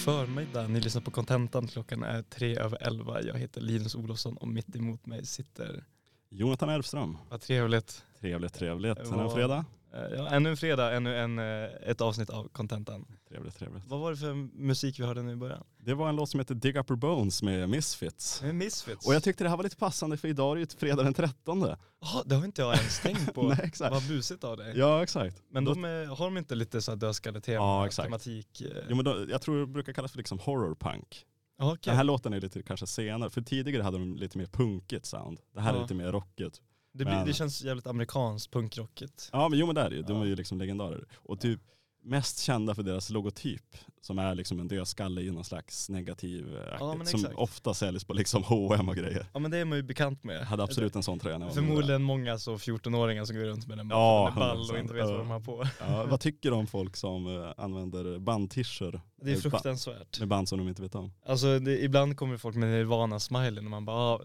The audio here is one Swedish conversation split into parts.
förmiddag. Ni lyssnar på Contentan. Klockan är tre över elva. Jag heter Linus Olofsson och mitt emot mig sitter... Jonathan Elfström. Vad trevligt. Trevligt, trevligt. Vad- en fredag. Eh, Ja, ännu en fredag, ännu en, eh, ett avsnitt av Contentan. Trevligt, trevligt. Vad var det för musik vi hörde nu i början? Det var en låt som heter Dig Upper Bones med Misfits. Med Misfits. Och jag tyckte det här var lite passande för idag är det ju fredag den 13. Ja, det har inte jag ens tänkt på. Nej, exakt. Vad busigt av dig. Ja, exakt. Men de är, har de inte lite så här dödskalletema, Ja, exakt. tematik? eh? Jo, men då, jag tror det brukar kallas för liksom horrorpunk. Okej. Den här låten är lite kanske senare, för tidigare hade de lite mer punkigt sound. Det här Ja. är lite mer rockigt. det, blir, men- det känns jävligt amerikanskt, punkrockigt. Ja men jo men det är det ju, de är ju liksom legendarer. Och typ mest kända för deras logotyp som är liksom en dödskalle i någon slags negativ eh, Ja, men som ofta säljs på liksom H&M och grejer. Ja men det är man ju bekant med. Jag hade absolut en sån tröja när jag. Förmodligen många så 14-åringar som går runt med den Ja, ball och 100%. inte vet vad de har på. Ja, vad tycker du om folk som eh, använder bandtischer Det är ba- fruktansvärt. med band som de inte vet om? Alltså det, ibland kommer folk med Nirvana-smilen och man bara, ah,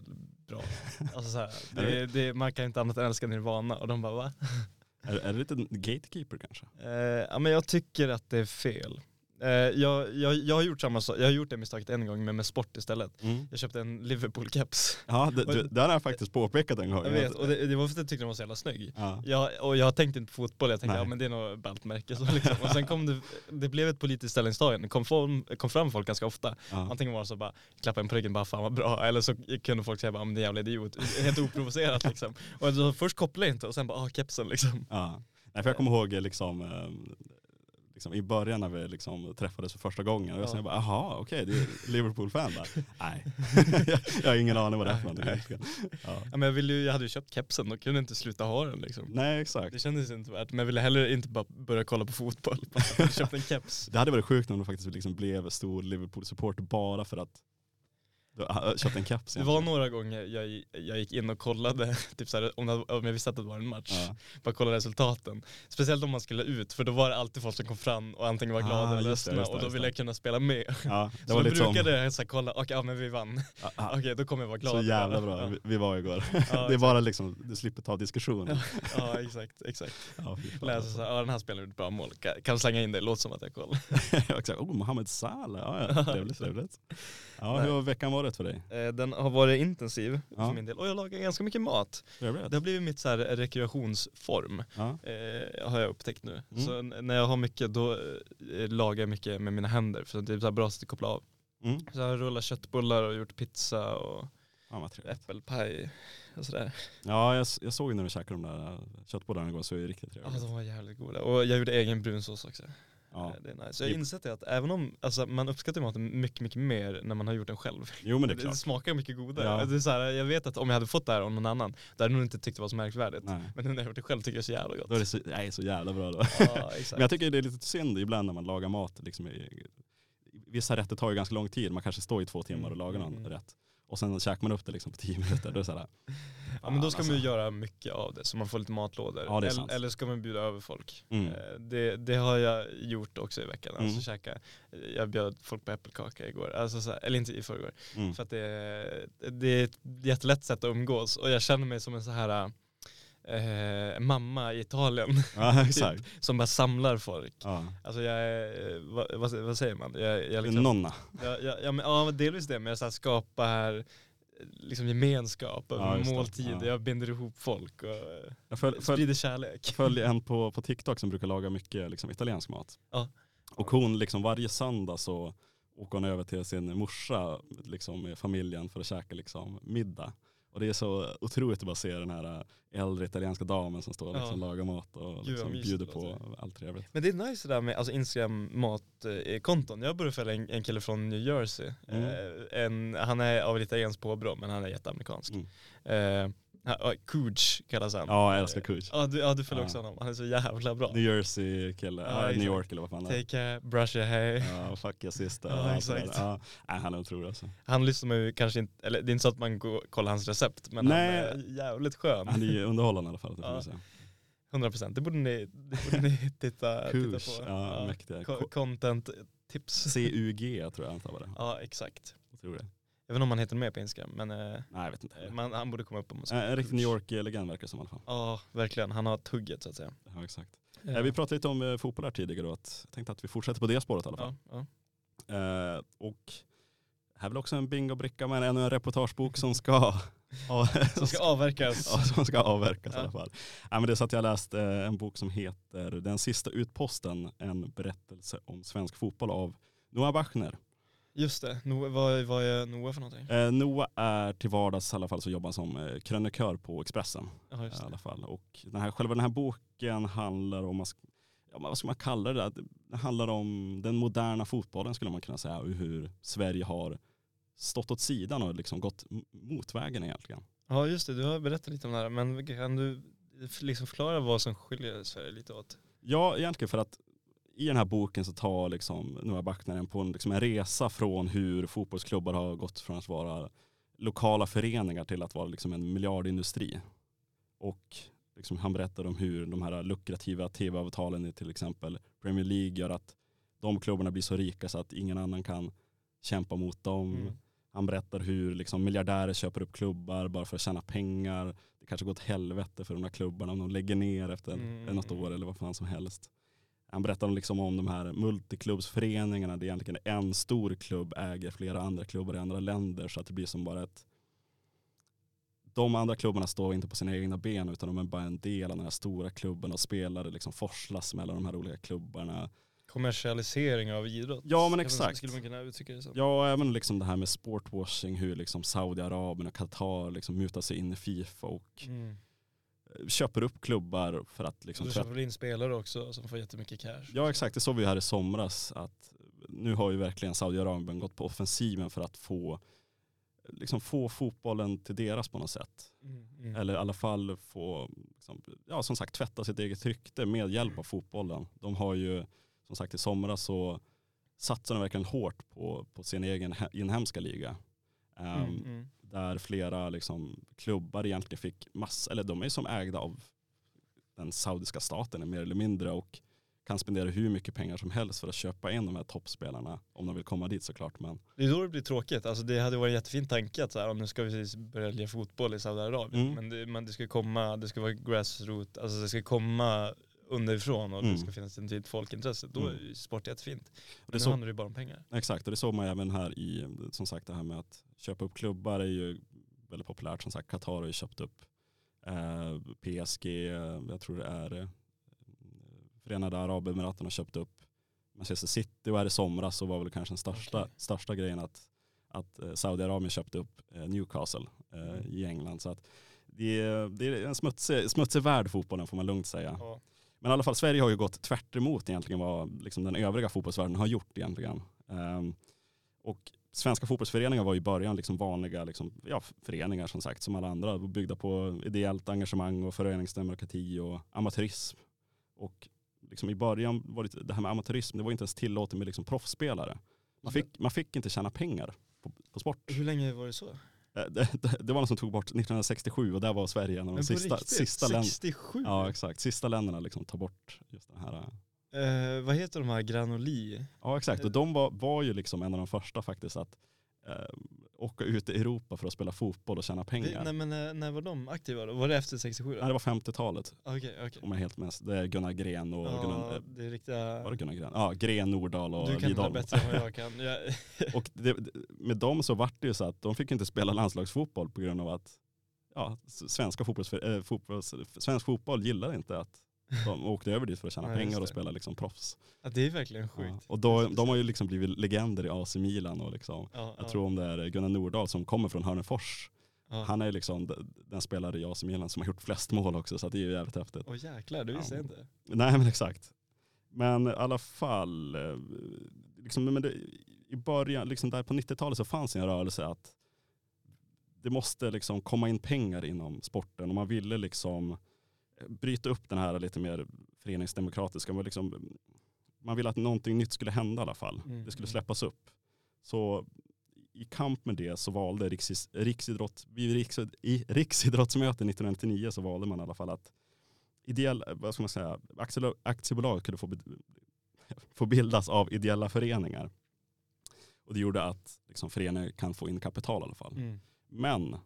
bra. Alltså så här, det, det, man kan inte annat än älska Nirvana och de bara va? Är, är det lite gatekeeper kanske? Eh, ja men jag tycker att det är fel. Eh, jag, jag, jag har gjort samma jag har gjort det misstaget en gång men med sport istället. Jag köpte en Liverpool-keps. Ja, det, det, det har jag faktiskt påpekat en gång. Jag vet, och det, det var för att jag tyckte den var så jävla snygg. Ja. Jag, och jag tänkte inte på fotboll, jag tänkte Nej. ja men det är nog ballt märke. Så liksom. Och sen kom det, det blev ett politiskt ställningstagande, det kom, fram, kom fram folk ganska ofta. Ja. Antingen var det så bara, klappa en på ryggen, bara fan vad bra. Eller så kunde folk säga bara, men det är jävla idiot. Helt oprovocerat liksom. Och då, först kopplade jag inte och sen bara, ah kepsen liksom. Ja. Nej, för jag kommer ihåg liksom, eh, liksom, i början när vi liksom träffades för första gången. Och jag Ja. bara, jaha okej, du är Liverpool-fan. Nej, jag har ingen aning vad det är för någonting. Ja. Ja, men jag, ville ju, jag hade ju köpt kepsen, då kunde inte sluta ha den liksom. Nej exakt. Det kändes inte värt, men jag ville heller inte bara börja kolla på fotboll. Bara köpte en keps. Det hade varit sjukt om du faktiskt liksom blev stor Liverpool-supporter bara för att du äh, köpte en keps. Det var några gånger jag, jag gick in och kollade, typ så här, om, det, om jag visste att det var en match. Ja. Bara kolla resultaten. Speciellt om man skulle ut, för då var det alltid folk som kom fram och antingen var glada Ah, eller ledsna och då ville jag kunna spela med. Ja, Så då lite som, brukade jag så här, kolla, okej ja men vi vann. Ja, ja, Okej då kommer jag vara glad. så jävla bra, Ja, vi, var igår. Det är exakt. bara liksom, du slipper ta diskussionen. ja exakt, exakt. Ja, Läsa alltså. så här, ja den här spelaren gjorde bra mål, kan, slänga in det, låt som att jag kollar. Exakt. Oh, Mohamed Salah, ja, ja. trevligt, trevligt. Ja, hur har veckan varit för dig? Eh, Den har varit intensiv Ja. för min del och jag lagar ganska mycket mat. Trevligt. Det har blivit mitt så här rekreationsform. Ja. Eh, har jag upptäckt nu. Mm. Så när jag har mycket då eh, lagar jag mycket med mina händer för det är så bra sätt att koppla av. Mm. Så jag har rullat köttbullar och gjort pizza och Ja, äppelpaj och sådär. Ja, jag, jag såg när du käkade de där köttbullarna igår så är det riktigt Ja trevligt. de var jävligt goda. Och jag gjorde egen brunsås också. Ja. Eh, Det är nice. Jag har insett det att även om alltså, man uppskattar maten mycket, mycket mer när man har gjort den själv. Jo men det är Det, klart. smakar mycket godare. Ja. Det är så här, jag vet att om jag hade fått det här av någon annan, då hade jag nog inte tyckt det var så märkvärdigt. Nej. Men nu när jag har gjort det själv tycker jag det är så jävla gott. Då är det så, nej, så jävla bra då. Ja. Men jag tycker det är lite synd ibland när man lagar mat. Liksom, vissa rätter tar ju ganska lång tid. Man kanske står i två timmar och lagar någon mm. rätt. Och sen käkar man upp det liksom på tio minuter. Då är det så här, Ja men då ska man ju alltså. göra mycket av det så man får lite matlådor. Ja, eller, eller ska man bjuda över folk. Mm. Eh, Det, det har jag gjort också i veckan. Alltså Mm. käka, jag bjöd folk på äppelkaka igår, alltså så här, eller inte i förrgår. Mm. För att det, det är ett jättelätt sätt att umgås och jag känner mig som en så här eh, mamma i Italien Ja exakt. som bara samlar folk. Ja. Alltså jag är, vad, vad, vad säger man? Jag, jag liksom, nonna. Ja, ja, ja, men, ja delvis det, men jag så här, skapar liksom gemenskap Ja, just det. måltid. Ja. Jag binder ihop folk och eh, Jag föl, föl, sprider kärlek. jag följer en på, på TikTok som brukar laga mycket liksom, italiensk mat. Ja. Och hon liksom varje söndag så åker hon över till sin morsa liksom, med familjen för att käka liksom, middag. Och det är så otroligt att bara se den här äh, äldre italienska damen som står och liksom, Ja. lagar mat och liksom, mysigt bjuder det på låter. allt trevligt. Men det är nice det där med alltså Instagram matkonton. Jag började följa en, en kille från New Jersey. Mm. Eh, en, han är av italienskt påbrå men han är jätteamerikansk. Mm. Eh, ha- Cooch kallas han. Ja, jag älskar Cooch. Ja du, ja, du följer Ja. också honom. Han är så jävla bra. New Jersey kille, Ja, ja, New. York eller vad fan det är. Take care, brush your hair. Ja, fuck your sister. Ja, exakt. Ja, han är otrolig alltså. Han lyssnar man ju kanske inte, eller det är inte så att man går, kollar hans recept men Nej. han är jävligt skön. Han är ju underhållande i alla fall. Det får Ja. man säga. 100% det borde ni, det borde ni titta, titta på. ja, mäktiga. Co- Content tips. CUG tror jag antar var det. Ja exakt. Jag tror det. Jag vet inte om han heter med på Instagram men eh, Nej jag vet inte. man, han borde komma upp om man En en riktig New York-legend verkar som i alla fall. Ja verkligen, han har tugget så att säga. Ja, exakt. Eh, Vi pratade lite om eh, fotboll här tidigare och att, jag tänkte att vi fortsätter på det spåret i alla fall. ja, Eh, och här är väl också en bingobricka men ännu en reportagebok som ska, som ska avverkas. ja, som ska avverkas Ja. i alla fall. Ja, men det är så att jag läste eh, en bok som heter Den sista utposten, en berättelse om svensk fotboll av Noah Bachner. Just det, Noah, vad, vad är Noah för någonting? Eh, Noah är till vardags i alla fall så jobbar han som eh, krönikör på Expressen. Just i alla fall. Och den här, själva den här boken handlar om, ja, vad ska man kalla det? där? Det handlar om den moderna fotbollen skulle man kunna säga och hur Sverige har stått åt sidan och liksom gått m- mot vägen egentligen. Ja just det, du har berättat lite om det här. Men kan du liksom förklara vad som skiljer Sverige lite åt? Ja, egentligen för att i den här boken så tar liksom Noah Bachner en på en, liksom en resa från hur fotbollsklubbar har gått från att vara lokala föreningar till att vara liksom en miljardindustri. Och liksom han berättar om hur de här lukrativa tv-avtalen i till exempel Premier League gör att de klubbarna blir så rika så att ingen annan kan kämpa mot dem. Mm. Han berättar hur liksom miljardärer köper upp klubbar bara för att tjäna pengar. Det kanske går åt helvete för de här klubbarna om de lägger ner efter Mm. något år eller vad fan som helst. Han berättar liksom om de här multiklubbsföreningarna där egentligen en stor klubb äger flera andra klubbar i andra länder så att det blir som bara ett de andra klubbarna står inte på sina egna ben utan de är bara en del av den här stora klubben och spelare liksom forslas mellan de här olika klubbarna. Kommersialisering av idrott. Ja, men exakt. Skulle man kunna uttrycka det så? Ja, även liksom det här med sportwashing, hur liksom Saudiarabien och Qatar liksom mutar sig in i Fifa och Mm. Köper upp klubbar för att liksom Du köper väl in spelare också som får jättemycket cash? Ja exakt, det såg vi här i somras att nu har ju verkligen Saudiarabien gått på offensiven för att få, liksom få fotbollen till deras på något sätt. Mm, mm. Eller i alla fall få, liksom, ja som sagt tvätta sitt eget rykte med hjälp av fotbollen. De har ju, som sagt i somras så satsar de verkligen hårt på, på sin egen he- inhemska liga. Ehm, Mm, mm. Där flera liksom, klubbar egentligen fick massa, eller de är som ägda av den saudiska staten mer eller mindre och kan spendera hur mycket pengar som helst för att köpa in de här toppspelarna om de vill komma dit såklart. Men, Det är då det blir tråkigt. Alltså det hade varit en jättefin tanke att så här, "Ja, nu ska vi börja lira fotboll i Saudiarabien. Mm. Men, det, men det ska komma, det ska vara grassroot, alltså det ska komma underifrån och Mm. det ska finnas ett tydligt folkintresse. Då är Mm. sport jättefint. och det Men nu så, handlar det ju bara om pengar. exakt, och det såg man även här i, som sagt det här med att köpa upp klubbar är ju väldigt populärt. Som sagt, Qatar har ju köpt upp eh, PSG, jag tror det är eh, Förenade Arabemiraten har köpt upp Manchester City och här i somras så var väl kanske den största, Okej. största grejen att, att eh, Saudiarabien köpte upp eh, Newcastle Mm. i England. Så att det, är, det är en smutsig, smutsig värld fotbollen får man lugnt säga. Ja. Men i alla fall Sverige har ju gått tvärt emot egentligen vad liksom den övriga fotbollsvärlden har gjort egentligen. Ehm, och svenska fotbollsföreningar var i början liksom vanliga liksom, ja, föreningar som sagt som alla andra byggda på ideellt engagemang och föreningsdemokrati och amatörism. Och liksom i början var det, det här med amatörism, det var inte ens tillåtet med liksom proffsspelare. Man fick, man fick inte tjäna pengar på, på sport. Hur länge var det så? Eh, Det, var något som tog bort 1967 och där var Sverige en av de sista, sista, län, 67? ja, exakt, sista länderna liksom ta bort just den här eh, Eh, vad heter de här Granoli? Ja exakt, och de var, var ju liksom en av de första faktiskt att eh, åka ut i Europa för att spela fotboll och tjäna pengar. Det, nej men eh, när var de aktiva då? Var det efter 67 då? Nej, det var 50-talet Okej, okej. om jag är helt med. Det är Gunnar Gren och Gunnar, Ja, eh, det är riktiga... var det Gunnar Gren? Ja, Gren, Nordahl och Du kan det Lidholm. bättre än vad jag kan. Jag, Och det, med dem så vart det ju så att de fick inte spela landslagsfotboll på grund av att ja, svenska fotbolls, äh, fotbolls, svensk fotboll gillar inte att de åkte över dit för att tjäna Ja, pengar och spela liksom proffs. ja, det är verkligen sjukt. Ja. Och då, de har ju liksom blivit legender i AC Milan och liksom Ja, Jag ja, tror om det är Gunnar Nordahl som kommer från Hörnefors. Han är liksom den spelare i AC Milan som har gjort flest mål också så det är ju jävligt häftigt. Åh jäklar, det visste Ja. jag inte. Nej men exakt. Men i alla fall, eh, liksom, men det, i början, liksom där på 90-talet så fanns en rörelse att det måste liksom komma in pengar inom sporten och man ville liksom bryta upp den här lite mer föreningsdemokratiska. Man, liksom, man ville att någonting nytt skulle hända i alla fall. Mm, Det skulle mm. släppas upp. Så i kamp med det så valde Riksis, riksidrott, riks, i riksidrottsmötet 1999 så valde man i alla fall att ideell, vad ska man säga, aktiebolag, kunde få, få bildas av ideella föreningar. Och det gjorde att liksom, föreningar kan få in kapital i alla fall. Mm. Men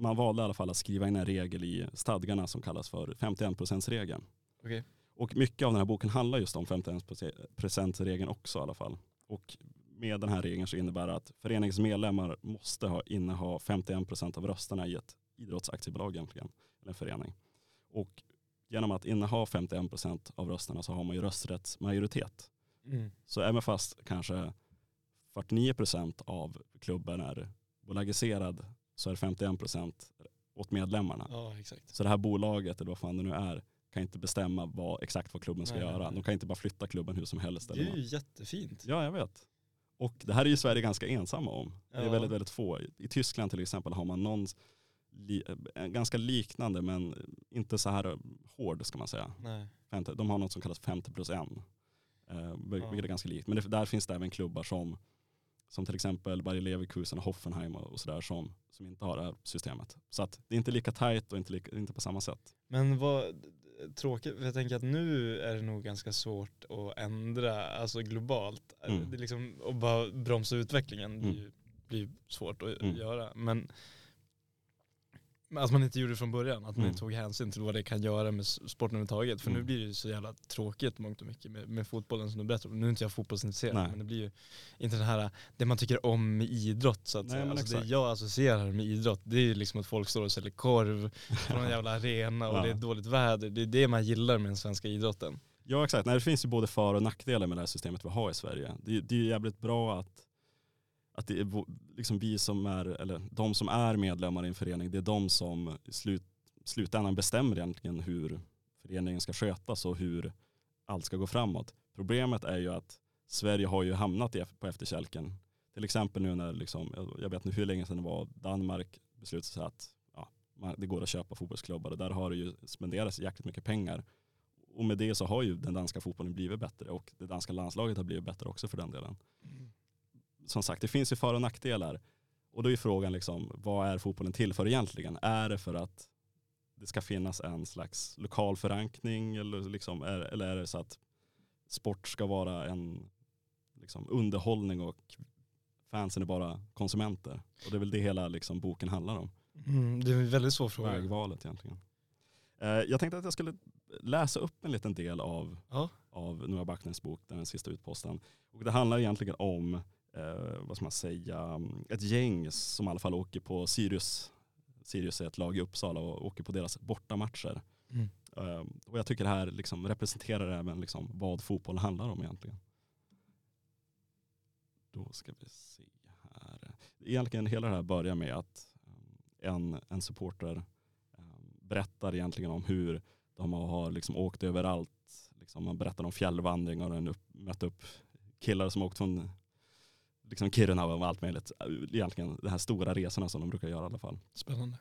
Man valde i alla fall att skriva in en regel i stadgarna som kallas för 51%-regeln. Okej. Och mycket av den här boken handlar just om 51%-regeln också i alla fall. Och med den här regeln så innebär det att föreningens medlemmar måste ha, inneha 51% av rösterna i ett idrottsaktiebolag egentligen, eller en förening. Och genom att inneha 51% av rösterna så har man ju rösträttsmajoritet. Mm. Så även fast kanske 49% av klubben är bolagiserad så är det 51% åt medlemmarna. Ja, så det här bolaget, eller vad fan det nu är, kan inte bestämma vad, exakt vad klubben ska nej, göra. Nej. De kan inte bara flytta klubben hur som helst. Det är ju jättefint. Ja, jag vet. Och det här är ju Sverige ganska ensamma om. Ja. Det är väldigt, väldigt få. I Tyskland till exempel har man någon li, ganska liknande men inte så här hård ska man säga. Nej. De har något som kallas 50 plus 1. Eh, vilket är ganska likt. Men det, där finns det även klubbar som som till exempel Bayer Leverkusen och Hoffenheim och sådär som, som inte har det här systemet. Så att det är inte lika tajt och inte, lika, inte på samma sätt. Men vad tråkigt, för jag tänker att nu är det nog ganska svårt att ändra, alltså globalt. Mm. Det liksom, att bara bromsa utvecklingen mm. blir, blir svårt att mm. göra. Men att man inte gjorde det från början, att man mm. inte tog hänsyn till vad det kan göra med sporten överhuvudtaget. För mm. nu blir det ju så jävla tråkigt mångt och mycket med, med fotbollen som du berättade Nu är inte jag fotbollsintresserad, Nej. men det blir ju inte den här, det man tycker om med idrott så att Nej, säga. Alltså det jag associerar med idrott, det är ju liksom att folk står och säljer korv på någon jävla arena och ja. det är dåligt väder. Det är det man gillar med den svenska idrotten. Ja exakt, Nej, det finns ju både för och nackdelar med det här systemet vi har i Sverige. Det, det är ju jävligt bra att att det är liksom vi som är, eller de som är medlemmar i en förening, det är de som i slut, slutändan bestämmer egentligen hur föreningen ska skötas och hur allt ska gå framåt. Problemet är ju att Sverige har ju hamnat på efterkälken. Till exempel nu när, liksom, jag vet inte hur länge sedan det var, Danmark beslutade sig att ja, det går att köpa fotbollsklubbar och där har det ju spenderats jäkligt mycket pengar. Och med det så har ju den danska fotbollen blivit bättre och det danska landslaget har blivit bättre också för den delen. Som sagt, det finns ju för och nackdelar. Och då är frågan liksom, vad är fotbollen till för egentligen? Är det för att det ska finnas en slags lokal förankring eller, liksom, är, eller är det så att sport ska vara en liksom, underhållning och fansen är bara konsumenter? Och det är väl det hela liksom, boken handlar om. Mm, det är en väldigt svår fråga. Vägvalet egentligen. Eh, jag tänkte att jag skulle läsa upp en liten del av, ja. av Noah Backnens bok, den sista utposten. Och det handlar egentligen om eh, vad ska man säga, ett gäng som i alla fall åker på Sirius. Sirius är ett lag i Uppsala och åker på deras bortamatcher. Mm. Eh, och jag tycker det här liksom representerar även liksom vad fotboll handlar om egentligen. Då ska vi se här. Egentligen hela det här börjar med att eh, en, en supporter eh, berättar egentligen om hur de har liksom åkt överallt. Liksom man berättar om fjällvandring och mött upp killar som åkt från liksom Kiruna och allt möjligt. Egentligen de här stora resorna som de brukar göra i alla fall. Spännande.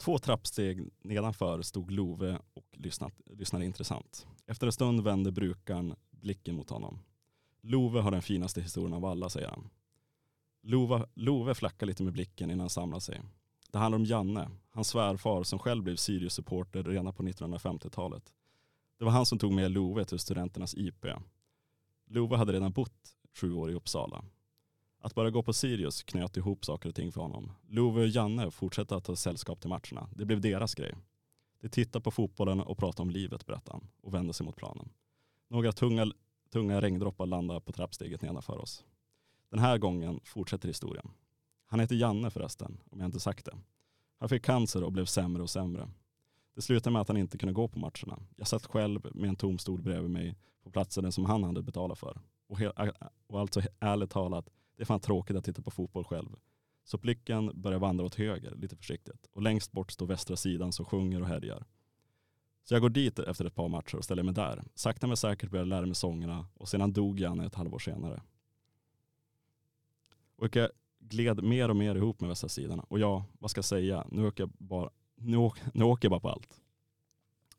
Två trappsteg nedanför stod Love och lyssnat, lyssnade intressant. Efter en stund vände brukaren blicken mot honom. Love har den finaste historien av alla, säger han. Love, Love flackar lite med blicken innan han samlar sig. Det handlar om Janne, hans svärfar som själv blev Sirius-supporter redan på 1950-talet. Det var han som tog med Love till studenternas IP. Love hade redan bott sju år i Uppsala. Att bara gå på Sirius knöt ihop saker och ting för honom. Love och Janne fortsatte att ta sällskap till matcherna. Det blev deras grej. De tittade på fotbollen och pratade om livet, berättade han och vände sig mot planen. Några tunga, tunga regndroppar landade på trappsteget nedanför oss. Den här gången fortsätter historien. Han heter Janne förresten, om jag inte sagt det. Han fick cancer och blev sämre och sämre. Det slutade med att han inte kunde gå på matcherna. Jag satt själv med en tom stol bredvid mig på platsen som han hade betalat för. Och, och alltså ärligt talat, det är fan tråkigt att titta på fotboll själv. Så blicken börjar vandra åt höger lite försiktigt och längst bort står västra sidan som sjunger och härjar. Så jag går dit efter ett par matcher och ställer mig där. Sakta men säkert börjar jag lära mig sångerna och sedan dog Janne ett halvår senare. Och jag gled mer och mer ihop med västra sidan och ja, vad ska jag säga, nu åker jag bara, nu åker, nu åker jag bara på allt.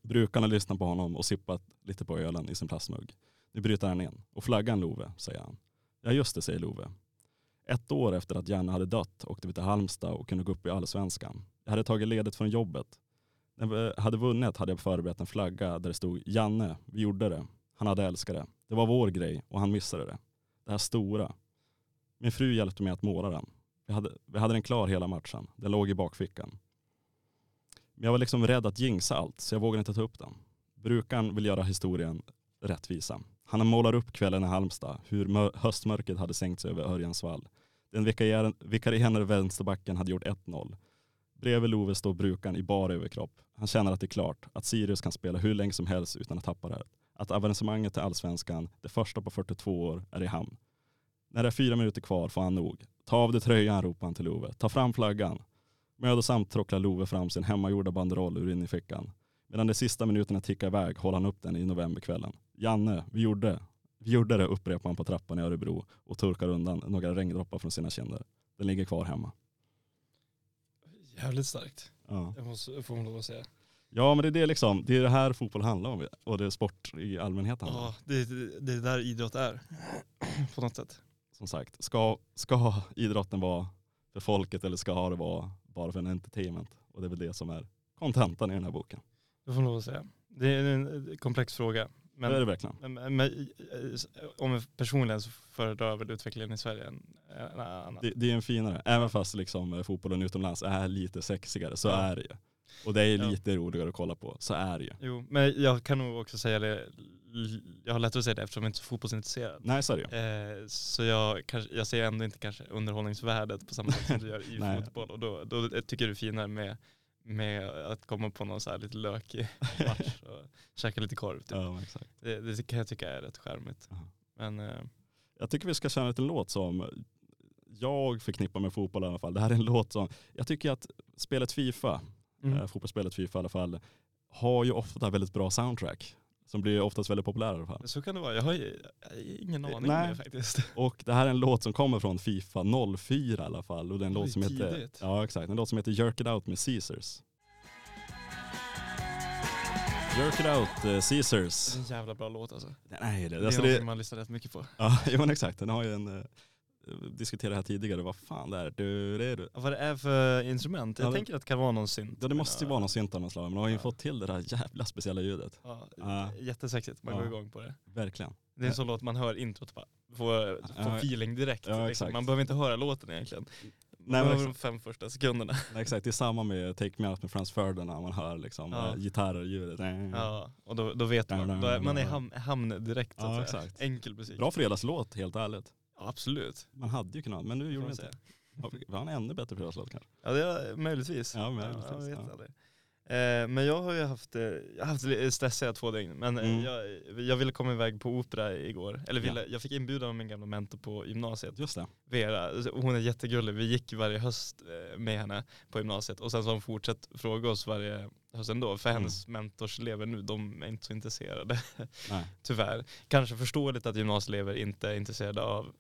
Brukarna lyssnar på honom och sippat lite på ölen i sin plastmugg. Nu bryter han in. Och flaggan Love, säger han. Ja just det, säger Love. Ett år efter att Janne hade dött åkte vi till Halmstad och kunde gå upp i allsvenskan. Jag hade tagit ledigt från jobbet. När vi hade vunnit hade jag förberett en flagga där det stod Janne, vi gjorde det. Han hade älskat det. Det var vår grej och han missade det. Det här stora. Min fru hjälpte mig att måla den. Vi hade, vi hade den klar hela matchen. Den låg i bakfickan. Men jag var liksom rädd att jinxa allt så jag vågade inte ta upp den. Brukaren vill göra historien rättvisa. Han målar upp kvällen i Halmstad, hur höstmörkret hade sänkt sig över Örjansvall. Den vikarierande vänsterbacken hade gjort 1-0. Bredvid Love står brukaren i bar överkropp. Han känner att det är klart, att Sirius kan spela hur länge som helst utan att tappa det. Att avancemanget till allsvenskan, det första på 42 år, är i hamn. När det är fyra minuter kvar får han nog. Ta av dig tröjan, ropar han till Love. Ta fram flaggan. Mödosamt tråcklar Love fram sin hemmagjorda banderoll ur innerfickan. Medan de sista minuterna tickar iväg håller han upp den i novemberkvällen. Janne, vi gjorde, vi gjorde det, upprepar han på trappan i Örebro och torkar undan några regndroppar från sina kinder. Den ligger kvar hemma. Jävligt starkt. Ja. Jag måste, får man lov att säga. Ja men det är det liksom, det är det här fotboll handlar om och det är sport i allmänhet handlar om. Ja, det, det, det är där idrott är. på något sätt. Som sagt, ska, ska idrotten vara för folket eller ska det vara bara för en entertainment? Och det är väl det som är kontentan i den här boken. Det får lov att säga. Det är en komplex fråga. Men, det är det verkligen. Men, men, om personligen så föredrar jag väl utvecklingen i Sverige än annan. Det, det, är en finare, även fast liksom fotbollen utomlands är lite sexigare så ja. är det ju. Och det är lite ja. roligare att kolla på, så är det ju. Jo, men jag kan nog också säga det, jag har lättare att säga det eftersom jag inte är så fotbollsintresserad. Nej så är det. Eh, så jag, jag ser ändå inte kanske underhållningsvärdet på samma sätt som du gör i fotboll. Och då, då tycker jag det är finare med med att komma på någon så här lite lökig match och käka lite korv. Typ. Ja. Det, det, kan jag tycka är rätt charmigt. Uh -huh. Men, eh, jag tycker vi ska köra en låt som jag förknippar med fotboll i alla fall. Det här är en låt som, jag tycker att spelet Fifa, mm. äh, fotbollsspelet Fifa i alla fall, har ju ofta väldigt bra soundtrack. Som blir oftast väldigt populära i alla fall. Så kan det vara. Jag har ingen aning Nej. om det faktiskt. Och det här är en låt som kommer från Fifa 04 i alla fall. Och det är en låt som heter, ja, exakt, en låt som heter Jerk It Out med Caesars. Jerk It Out, uh, Caesars. Det är en jävla bra låt alltså. Den är det. Det är alltså det... man lyssnar rätt mycket på. Ja, men exakt. Den har ju en, uh, diskuterade här tidigare, vad fan det är. Du, det är du. Vad det är för instrument? Jag ja, tänker att det kan vara någon synt. Ja det måste ju vara någon synt av något slag, men de har ju ja. fått till det där jävla speciella ljudet. Ja, ja. Jättesexigt, man går igång på det. Verkligen. Det är en sån låt man hör introt och bara får, får feeling direkt. Liksom. Man behöver inte höra låten egentligen. Nej, men de fem första sekunderna. Nej, exakt, det är samma med Take Me Out med Frans Ferdinand, man hör liksom ja. äh, gitarrljudet. Ja, och då, då vet man, då är man är i hamn direkt. Ja, exakt. Enkel musik. Bra fredagslåt, helt ärligt. Absolut. Man hade ju kunnat, men nu gjorde vi inte. Var han ännu bättre fredagslåt kanske? Ja, det är möjligtvis. Ja, möjligtvis. Ja, jag vet aldrig. Eh, men jag har ju haft, eh, jag har haft stressiga två dygn, men eh, mm. jag, jag ville komma iväg på opera igår. Eller ville, ja. jag fick inbjudan av min gamla mentor på gymnasiet. Just det. Vera, hon är jättegullig. Vi gick varje höst med henne på gymnasiet och sen så har hon fortsatt fråga oss varje höst ändå. För mm. hennes mentorselever nu, de är inte så intresserade. Tyvärr. Kanske förståeligt att gymnasieelever inte är intresserade av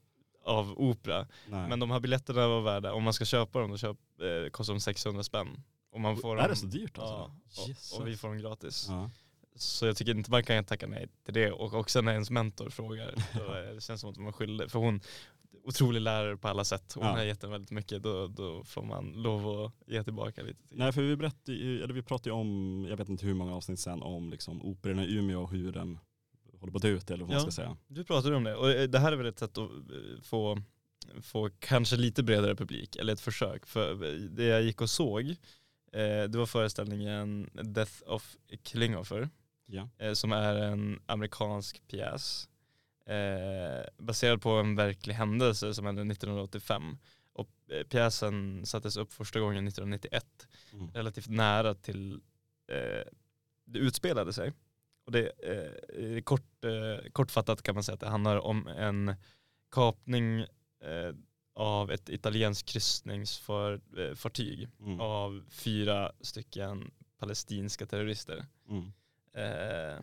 av opera. Nej. Men de här biljetterna var värda, om man ska köpa dem, då köp, eh, kostar de 600 spänn. Och man får är dem, det så dyrt alltså? Ja, och, och, vi får dem gratis. Ja. Så jag tycker inte man kan tacka nej till det. Och också när ens mentor frågar, då det känns som att man är skyldig. För hon, otrolig lärare på alla sätt. Hon ja. har gett en väldigt mycket. Då, då får man lov att ge tillbaka lite. Till. Nej för vi, berättade, eller vi pratade ju om, jag vet inte hur många avsnitt sen, om liksom operan i Umeå och hur den håller på att dö ut eller vad ja, man ska säga. Du pratade om det och eh, det här är väl ett sätt att eh, få, få kanske lite bredare publik, eller ett försök. För det jag gick och såg Eh, det var föreställningen Death of Klinghoffer. Ja. Eh, som är en amerikansk pjäs. Eh, baserad på en verklig händelse som hände 1985. Och pjäsen sattes upp första gången 1991. Mm. Relativt nära till det utspelade sig. Och det, eh, kort, eh, kortfattat kan man säga att det handlar om en kapning eh, av ett italienskt kryssningsfartyg eh, mm. av fyra stycken palestinska terrorister. Mm. Eh,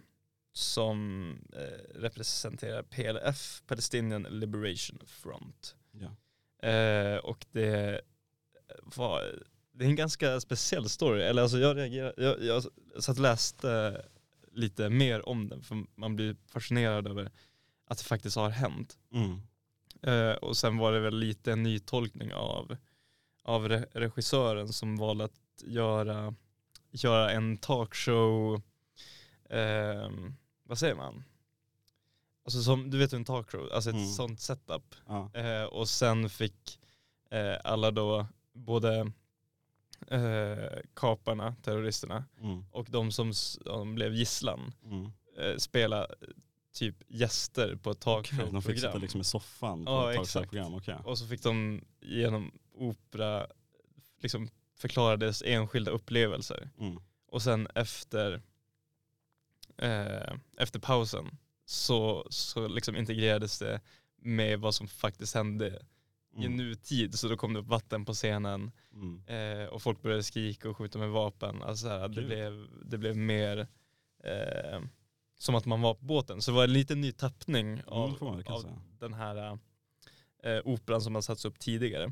som eh, representerar PLF, Palestinian Liberation Front. Ja. Och det var, det är en ganska speciell story, eller alltså jag reagerade, jag, jag satt och läste lite mer om den för man blir fascinerad över att det faktiskt har hänt. Mm. Eh, och sen var det väl lite en nytolkning av, av re regissören som valde att göra, göra en talkshow, eh, vad säger man? Alltså som, du vet en talkshow, alltså ett mm. sånt setup. Ja. Eh, och sen fick eh, alla då, både eh, kaparna, terroristerna, mm. och de som, som blev gisslan, mm. Eh, spela typ gäster på ett talkshow-program. De fick sitta liksom i soffan på Ja, ett exakt. talkshow-program. Okay. Och så fick de genom opera liksom förklara deras enskilda upplevelser. Mm. Och sen efter, eh, efter pausen så, så liksom integrerades det med vad som faktiskt hände i Mm. nutid. Så då kom det upp vatten på scenen Mm. eh, och folk började skrika och skjuta med vapen. Alltså så här, det, blev, det blev mer eh, som att man var på båten. Så det var en liten ny tappning av, Mm, får man av den här eh, operan som har satts upp tidigare.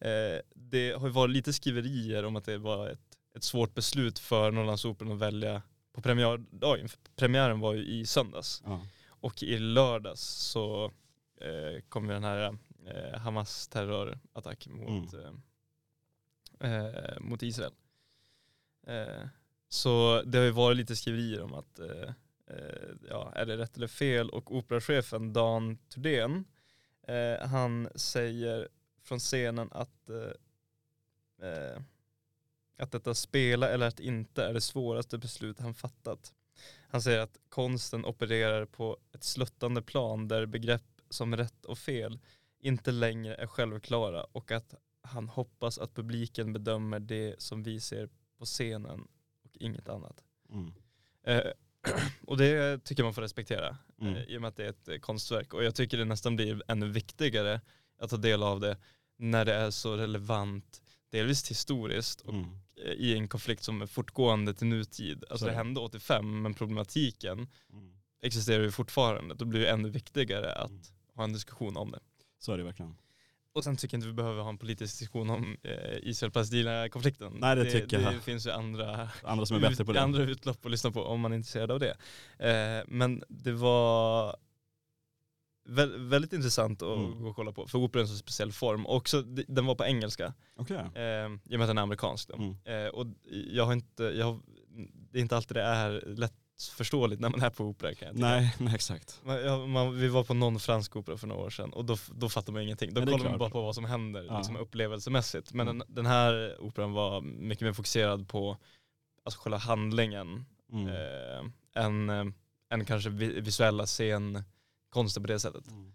Eh, det har ju varit lite skriverier om att det var ett, ett svårt beslut för Norrlandsoperan att välja på premiärdagen. För Premiären var ju i söndags Ja. och i lördags så eh, kom ju den här Hamas terrorattack mot, Mm. eh, eh, mot Israel. Eh, så det har ju varit lite skriverier om att eh, eh, ja, är det rätt eller fel? Och operachefen Dan Thurdén, eh, han säger från scenen att, eh, eh, att detta spela eller att inte är det svåraste beslut han fattat. Han säger att konsten opererar på ett sluttande plan där begrepp som rätt och fel inte längre är självklara och att han hoppas att publiken bedömer det som vi ser på scenen och inget annat. Mm. Eh, och det tycker man får respektera Mm. eh, i och med att det är ett eh, konstverk. Och jag tycker det nästan blir ännu viktigare att ta del av det när det är så relevant, delvis historiskt och Mm. eh, i en konflikt som är fortgående till nutid. Alltså Så det. hände 85 men problematiken Mm. existerar ju fortfarande. Då blir det ännu viktigare att Mm. ha en diskussion om det. Så är det verkligen. Och sen tycker jag inte vi behöver ha en politisk diskussion om eh, Israel-Palestina-konflikten. Nej, det tycker det, jag. Det finns ju andra, Andra som är bättre på det. andra utlopp att lyssna på om man är intresserad av det. Eh, men det var vä väldigt intressant att Mm. gå och kolla på. För opera är en så speciell form. Och också, den var på engelska. Okej. Eh, I och med att den är amerikansk. Mm. Eh, och jag har inte, jag har, det är inte alltid det är lätt förståeligt när man är på opera kan jag. Nej, nej exakt. Man, ja, man, vi var på någon fransk opera för några år sedan och då, då fattar man ingenting. Då Nej, kollar man bara på vad som händer Ja. liksom upplevelsemässigt. Men Mm. den, den här operan var mycket mer fokuserad på alltså själva handlingen Mm. eh, än, eh, än kanske vi, visuella scenkonsten på det sättet. Mm.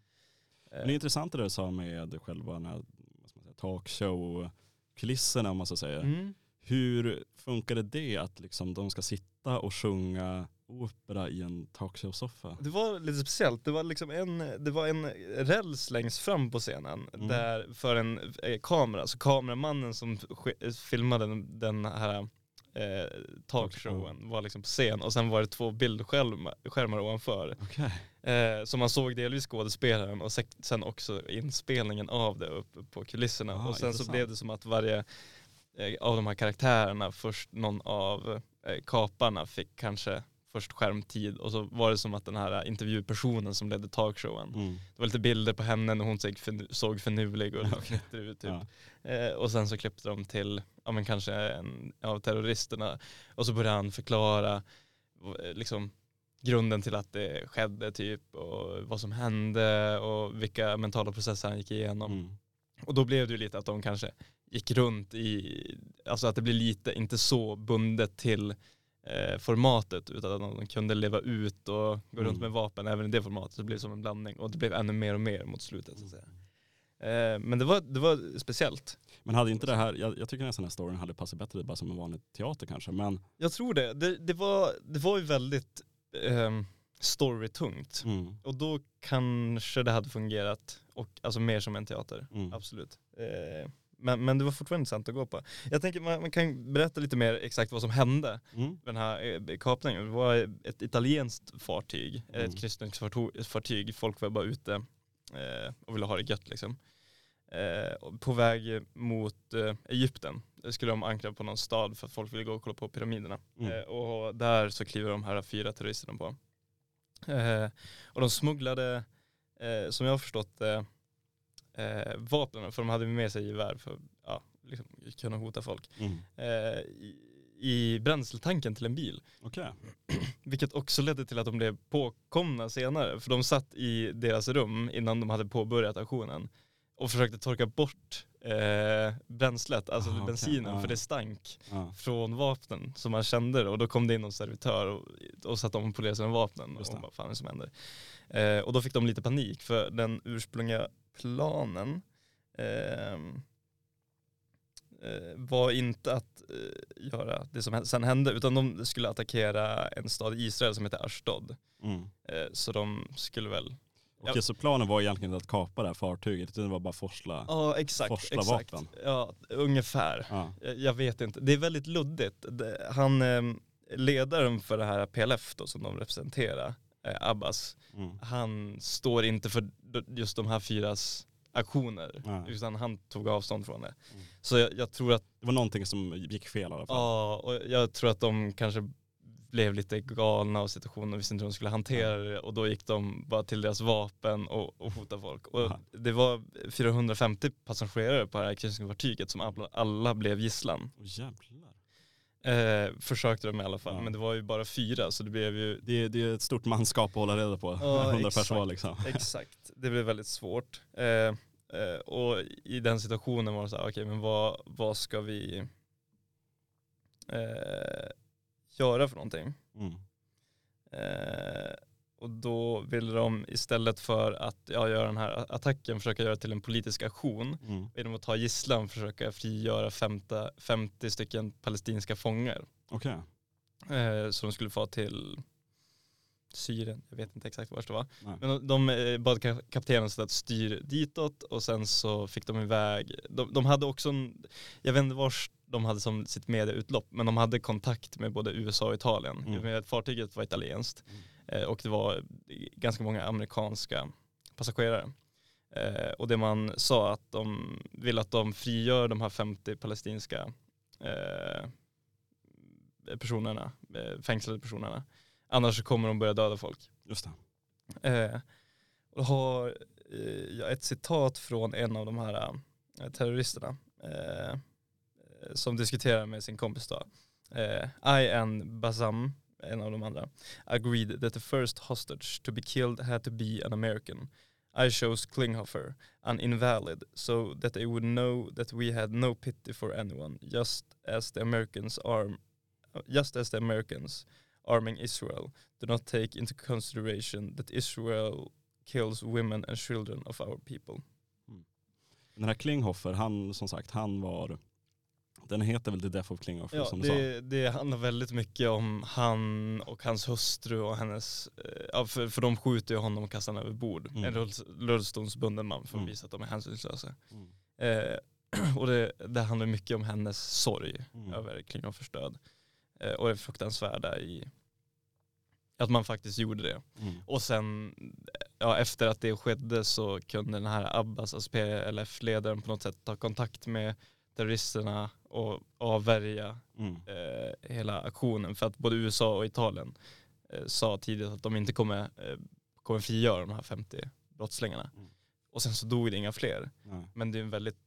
Eh, Men det är intressant det du sa med själva den här ska säga, talkshow-kulisserna om man så säger. mm. Hur funkade det att liksom de ska sitta och sjunga opera i en talkshow-soffa? Det var lite speciellt, det var liksom en, det var en räls längst fram på scenen Mm. där för en eh, kamera, så kameramannen som sk- filmade den, den här eh, talkshowen var liksom på scen och sen var det två bildskärmar skärmar ovanför. Okej. Eh, så man såg delvis skådespelaren och sen också inspelningen av det uppe på kulisserna. Ah, och sen så intressant. blev det som att varje eh, av de här karaktärerna, först någon av eh, kaparna fick kanske först skärmtid och så var det som att den här intervjupersonen som ledde talkshowen, Mm. det var lite bilder på henne när hon såg, fin- såg finurlig och fnittrig ut typ. Ja. Eh, och sen så klippte de till, ja men kanske en av terroristerna och så började han förklara eh, liksom grunden till att det skedde typ och vad som hände och vilka mentala processer han gick igenom. Mm. Och då blev det ju lite att de kanske gick runt i, alltså att det blir lite, inte så bundet till eh, formatet utan att de kunde leva ut och gå runt Mm. med vapen även i det formatet. Så det blev som en blandning och det blev ännu mer och mer mot slutet så att säga. Eh, men det var, det var speciellt. Men hade inte det här, jag, jag tycker nästan den här storyn hade passat bättre bara som en vanlig teater kanske. Men Jag tror det. Det, det, var, det var ju väldigt eh, storytungt. mm, Och då kanske det hade fungerat, och, alltså mer som en teater. mm. Absolut. Eh, men, men det var fortfarande intressant att gå på. Jag tänker man, man kan berätta lite mer exakt vad som hände Mm. med den här eh, kapningen. Det var ett italienskt fartyg, Mm. ett kryssningsfartyg. Folk var bara ute eh, och ville ha det gött liksom. Eh, på väg mot eh, Egypten skulle de ankra på någon stad för att folk ville gå och kolla på pyramiderna. Mm. Eh, och där så kliver de här fyra terroristerna på. Eh, och de smugglade, eh, som jag har förstått det, eh, vapnen, för de hade med sig gevär för att ja, liksom, kunna hota folk, Mm. eh, i, i bränsletanken till en bil. Okej. Vilket också ledde till att de blev påkomna senare. För de satt i deras rum innan de hade påbörjat aktionen och försökte torka bort eh, bränslet, alltså Ah, bensinen, Ja. för det stank Ja. från vapnen som man kände och då kom det in någon servitör och, och satte om polerade sina vapnen och vad fan är det som händer? Eh, och då fick de lite panik för den ursprungliga planen ehm, eh, var inte att eh, göra det som sen hände utan de skulle attackera en stad i Israel som heter Ashdod. Mm. Eh, så de skulle väl Okej, så planen var egentligen att kapa det här fartyget, utan det var bara forsla? Ja exakt, Forsla exakt. vapen. Ja, ungefär. Ja. Jag- Jag vet inte, det är väldigt luddigt. Det- Han, eh, ledaren för det här PLF då som de representerar, Abbas, Mm. står inte för just de här fyras aktioner. Nej. Utan han tog avstånd från det. Mm. Så jag, jag tror att, Det var någonting som gick fel i alla fall. ja, och jag tror att de kanske blev lite galna av situationen och visste inte hur de skulle hantera det och då gick de bara till deras vapen och, och hotade folk. Och Aha. det var 450 passagerare på det här kryssningsfartyget som alla, alla blev gisslan. Åh, jävlar. Eh, försökte de i alla fall, Ja. men det var ju bara fyra så det blev ju Det, är- det är ett stort manskap att hålla reda på. Ja, 100 exakt. personer liksom. Exakt, det blev väldigt svårt. Eh, eh, och i den situationen var det så här, okej men vad, vad ska vi eh, göra för någonting? Mm. Och då ville de istället för att ja, göra den här attacken försöka göra till en politisk aktion Mm. genom att ta gisslan försöka frigöra 50, 50 stycken palestinska fångar. Okej. Eh, så de skulle få till Syrien, jag vet inte exakt var det var. Nej. Men de, de eh, bad ka- kaptenen att styr ditåt och sen så fick de iväg, de, de hade också en, jag vet inte vars de hade som sitt medieutlopp, men de hade kontakt med både USA och Italien. Mm. Fartyget var italienskt Mm. Eh, och det var ganska många amerikanska passagerare. Eh, och det man sa att de vill att de frigör de här 50 palestinska eh, personerna, fängslade personerna. Annars så kommer de börja döda folk. Just det. Och har eh, jag ett citat från en av de här terroristerna som diskuterar med sin kompis då. I and Bassam, en av de andra, agreed that the first hostage to be killed had to be an American. I chose Klinghoffer, an invalid, so that they would know that we had no pity for anyone, just as the Americans arm, just as the Americans arming Israel do not take into consideration that Israel kills women and children of our people. Mm. Den här Klinghoffer, han som sagt, han var, den heter väl The Death of Klinghoffer Ja, som du sa? det, det handlar väldigt mycket om han och hans hustru och hennes, eh, ja, för, för de skjuter ju honom och kastar honom över bord. Mm. En rull- rullstolsbunden man för att Mm. visa att de är hänsynslösa. Mm. Eh, och det, det handlar mycket om hennes sorg Mm. över Klinghoffers död. Eh, och det fruktansvärda i att man faktiskt gjorde det. Mm. Och sen, ja, efter att det skedde så kunde den här Abbas, alltså PLF-ledaren på något sätt ta kontakt med terroristerna och avvärja Mm. eh, hela aktionen. För att både USA och Italien eh, sa tidigt att de inte kommer, eh, kommer frigöra de här 50 brottslingarna. Mm. Och sen så dog det inga fler. Nej. Men det är en väldigt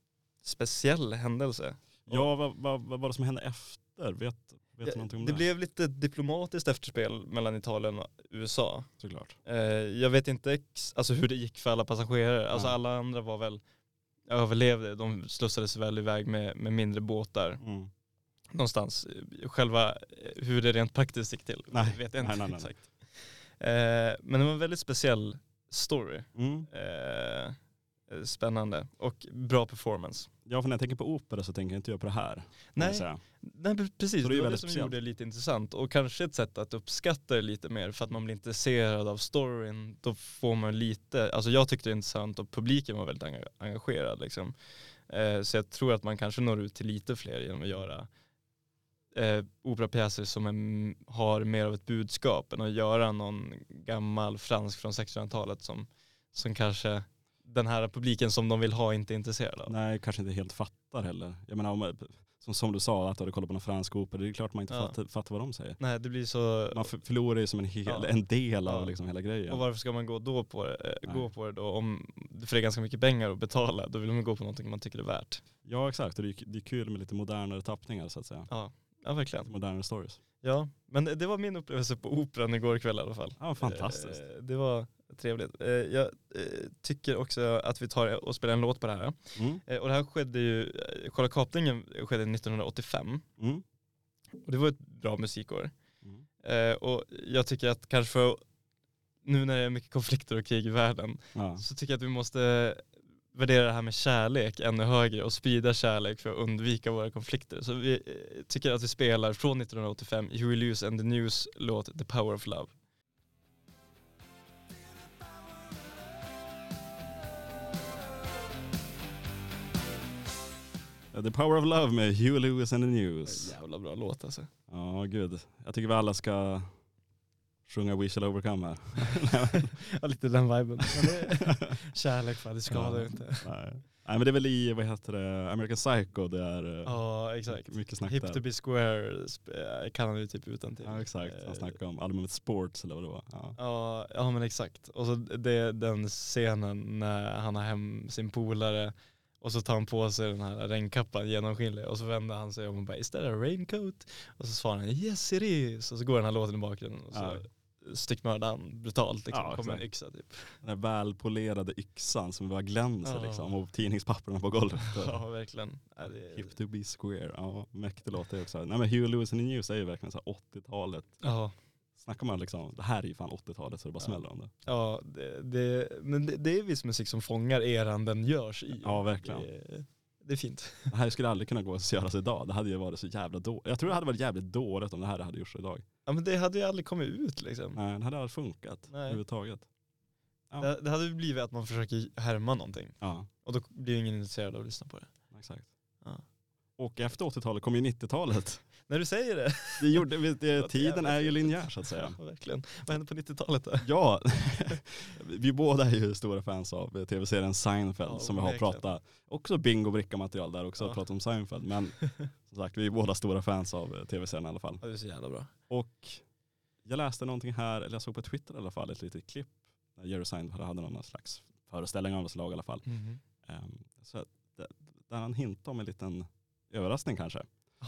speciell händelse. Ja, vad, vad, vad var det som hände efter? Vet, vet om det? det blev lite diplomatiskt efterspel mellan Italien och USA. Såklart. Eh, jag vet inte ex- alltså hur det gick för alla passagerare. Alltså alla andra var väl överlevde. De slussades väl iväg med, med mindre båtar Mm. någonstans. Eh, Själva eh, hur det rent praktiskt gick till Nej. vet jag inte Nej, nej, exakt. Eh, men det var en väldigt speciell story. Mm. Eh, eh, spännande och bra performance. Ja, för när jag tänker på opera så tänker jag inte jag på det här. Nej, nej pre- precis. Så Det, det var det som speciellt. gjorde det lite intressant och kanske ett sätt att uppskatta det lite mer för att man blir intresserad av storyn. Då får man lite, alltså jag tyckte det var intressant och publiken var väldigt enga- engagerad liksom. Eh, så jag tror att man kanske når ut till lite fler genom att göra eh, operapjäser som är, har mer av ett budskap än att göra någon gammal fransk från 1600-talet som, som kanske den här publiken som de vill ha inte är intresserad av. Nej, kanske inte helt fattar heller. Jag menar, om, som, som du sa, att du hade kollat på någon fransk opera, det är klart man inte Ja. fattar, fattar vad de säger. Nej det blir så, Man för- förlorar ju som en, hel, Ja. en del av Ja. liksom hela grejen. och varför ska man gå då på det, eh, Nej. gå på det då om, för det är ganska mycket pengar att betala, då vill man gå på någonting man tycker är värt. Ja, exakt. Och det är, det är kul med lite modernare tappningar så att säga. Ja, ja verkligen. Lite modernare stories. Ja, men det, det var min upplevelse på operan igår kväll i alla fall. Ja, fantastiskt. Eh, Det var Trevligt. Eh, jag eh, tycker också att vi tar och spelar en låt på det här. Mm. Eh, och det här skedde ju, själva kapningen skedde 1985. Mm. Och det var ett bra musikår. Mm. Och jag tycker att kanske för, nu när det är mycket konflikter och krig i världen, Ja. så tycker jag att vi måste värdera det här med kärlek ännu högre och sprida kärlek för att undvika våra konflikter. Så vi tycker att vi spelar från 1985 Huey Lewis and the News låt The Power of Love. The Power of Love med Hugh Lewis and the News. Jävla bra låt alltså. Ja, gud. Jag tycker vi alla ska sjunga We shall overcome här. Ja, lite den viben. Kärlek fan, det skadar ju inte. Nej. Nej men det är väl i, vad heter det, American Psycho det är eh, Ja, exakt. mycket snack Hip där. to be square eh, kan han ju typ utan till. Ja exakt, han Eh, snackade om albumet Sports eller vad det var. Ja. Ja, ja men exakt. Och så det, den scenen när han har hem sin polare och så tar han på sig den här regnkappan genomskinlig och så vänder han sig om och bara Is that a raincoat? Och så svarar han Yes it is. Och så går den här låten i bakgrunden och så Ja. styckmördar han brutalt liksom. Ja, Kommer en yxa typ. Den där välpolerade yxan som bara glänser Ja. liksom och tidningspapperna på golvet. Ja verkligen. Ja, det, Hip to be square, ja mäktig låt det också. Nej men Hugh Lewis and the News är ju verkligen så här 80-talet. ja, Snackar man liksom, det här är ju fan 80-talet så det bara smäller om det. ja det, det, men det, det är viss musik som fångar eran den görs i. Ja verkligen. Det, det är fint. Det här skulle aldrig kunna gå att göras idag. Det hade ju varit så jävla dåligt. Jag tror det hade varit jävligt dåligt om det här hade gjorts idag. Ja men det hade ju aldrig kommit ut liksom. Nej, det hade aldrig funkat Nej. överhuvudtaget. Ja. Det, det hade ju blivit att man försöker härma någonting. Ja, Och då blir ingen intresserad av att lyssna på det. exakt. Ja. Och efter 80-talet kom ju 90-talet. När du säger det. Det gjorde, det, tiden är ju linjär så att säga. Ja, verkligen. Vad hände på 90-talet då? Ja, vi båda är ju stora fans av eh, tv-serien Seinfeld Ja, som vi har verkligen. pratat, också bingo bricka material där också, Ja. pratat om Seinfeld. Men som sagt, vi är båda stora fans av eh, tv-serien i alla fall. Ja, det är så jävla bra. Och jag läste någonting här, eller jag såg på Twitter i alla fall, ett litet klipp när Jerry Seinfeld hade någon slags föreställning av något slag i alla fall. Ehm, så att det- där han hintade om en liten överraskning kanske.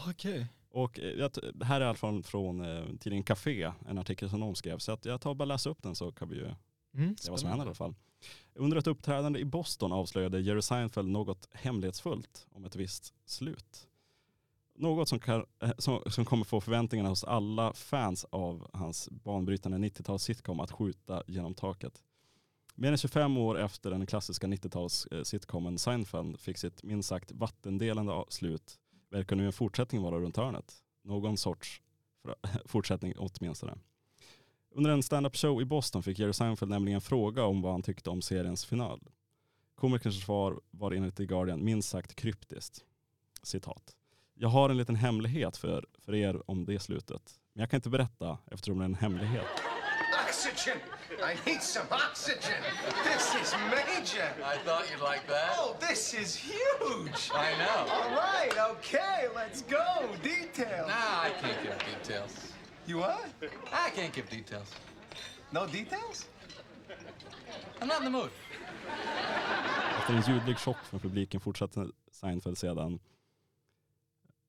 Okej. Och eh, jag, det här är i alla fall från eh, tidningen Café, en artikel som de skrev. Så jag tar och bara läsa upp den så kan vi ju Mm, se vad som händer i alla fall. Under ett uppträdande i Boston avslöjade Jerry Seinfeld något hemlighetsfullt om ett visst slut. Något som, kan, eh, som, som kommer få förväntningarna hos alla fans av hans banbrytande 90-tals sitcom att skjuta genom taket. Mer än 25 år efter den klassiska 90-tals-sitcomen eh, Seinfeld fick sitt minst sagt vattendelande slut verkar nu en fortsättning vara runt hörnet. Någon sorts fortsättning åtminstone. Under en stand-up show i Boston fick Jerry Seinfeld nämligen en fråga om vad han tyckte om seriens final. Komikerns svar var enligt The Guardian minst sagt kryptiskt. Citat. Jag har en liten hemlighet för, för er om det slutet. Men jag kan inte berätta eftersom det är en hemlighet. Oxygen! I need some oxygen! This is major! I thought you'd like that. Oh, this is huge! I know. All right, okay, let's go. Details. Nah, I can't give details. You what? I can't give details. No details? I'm not in the mood. Efter en ljudlig chock från publiken fortsatte Seinfeld sedan.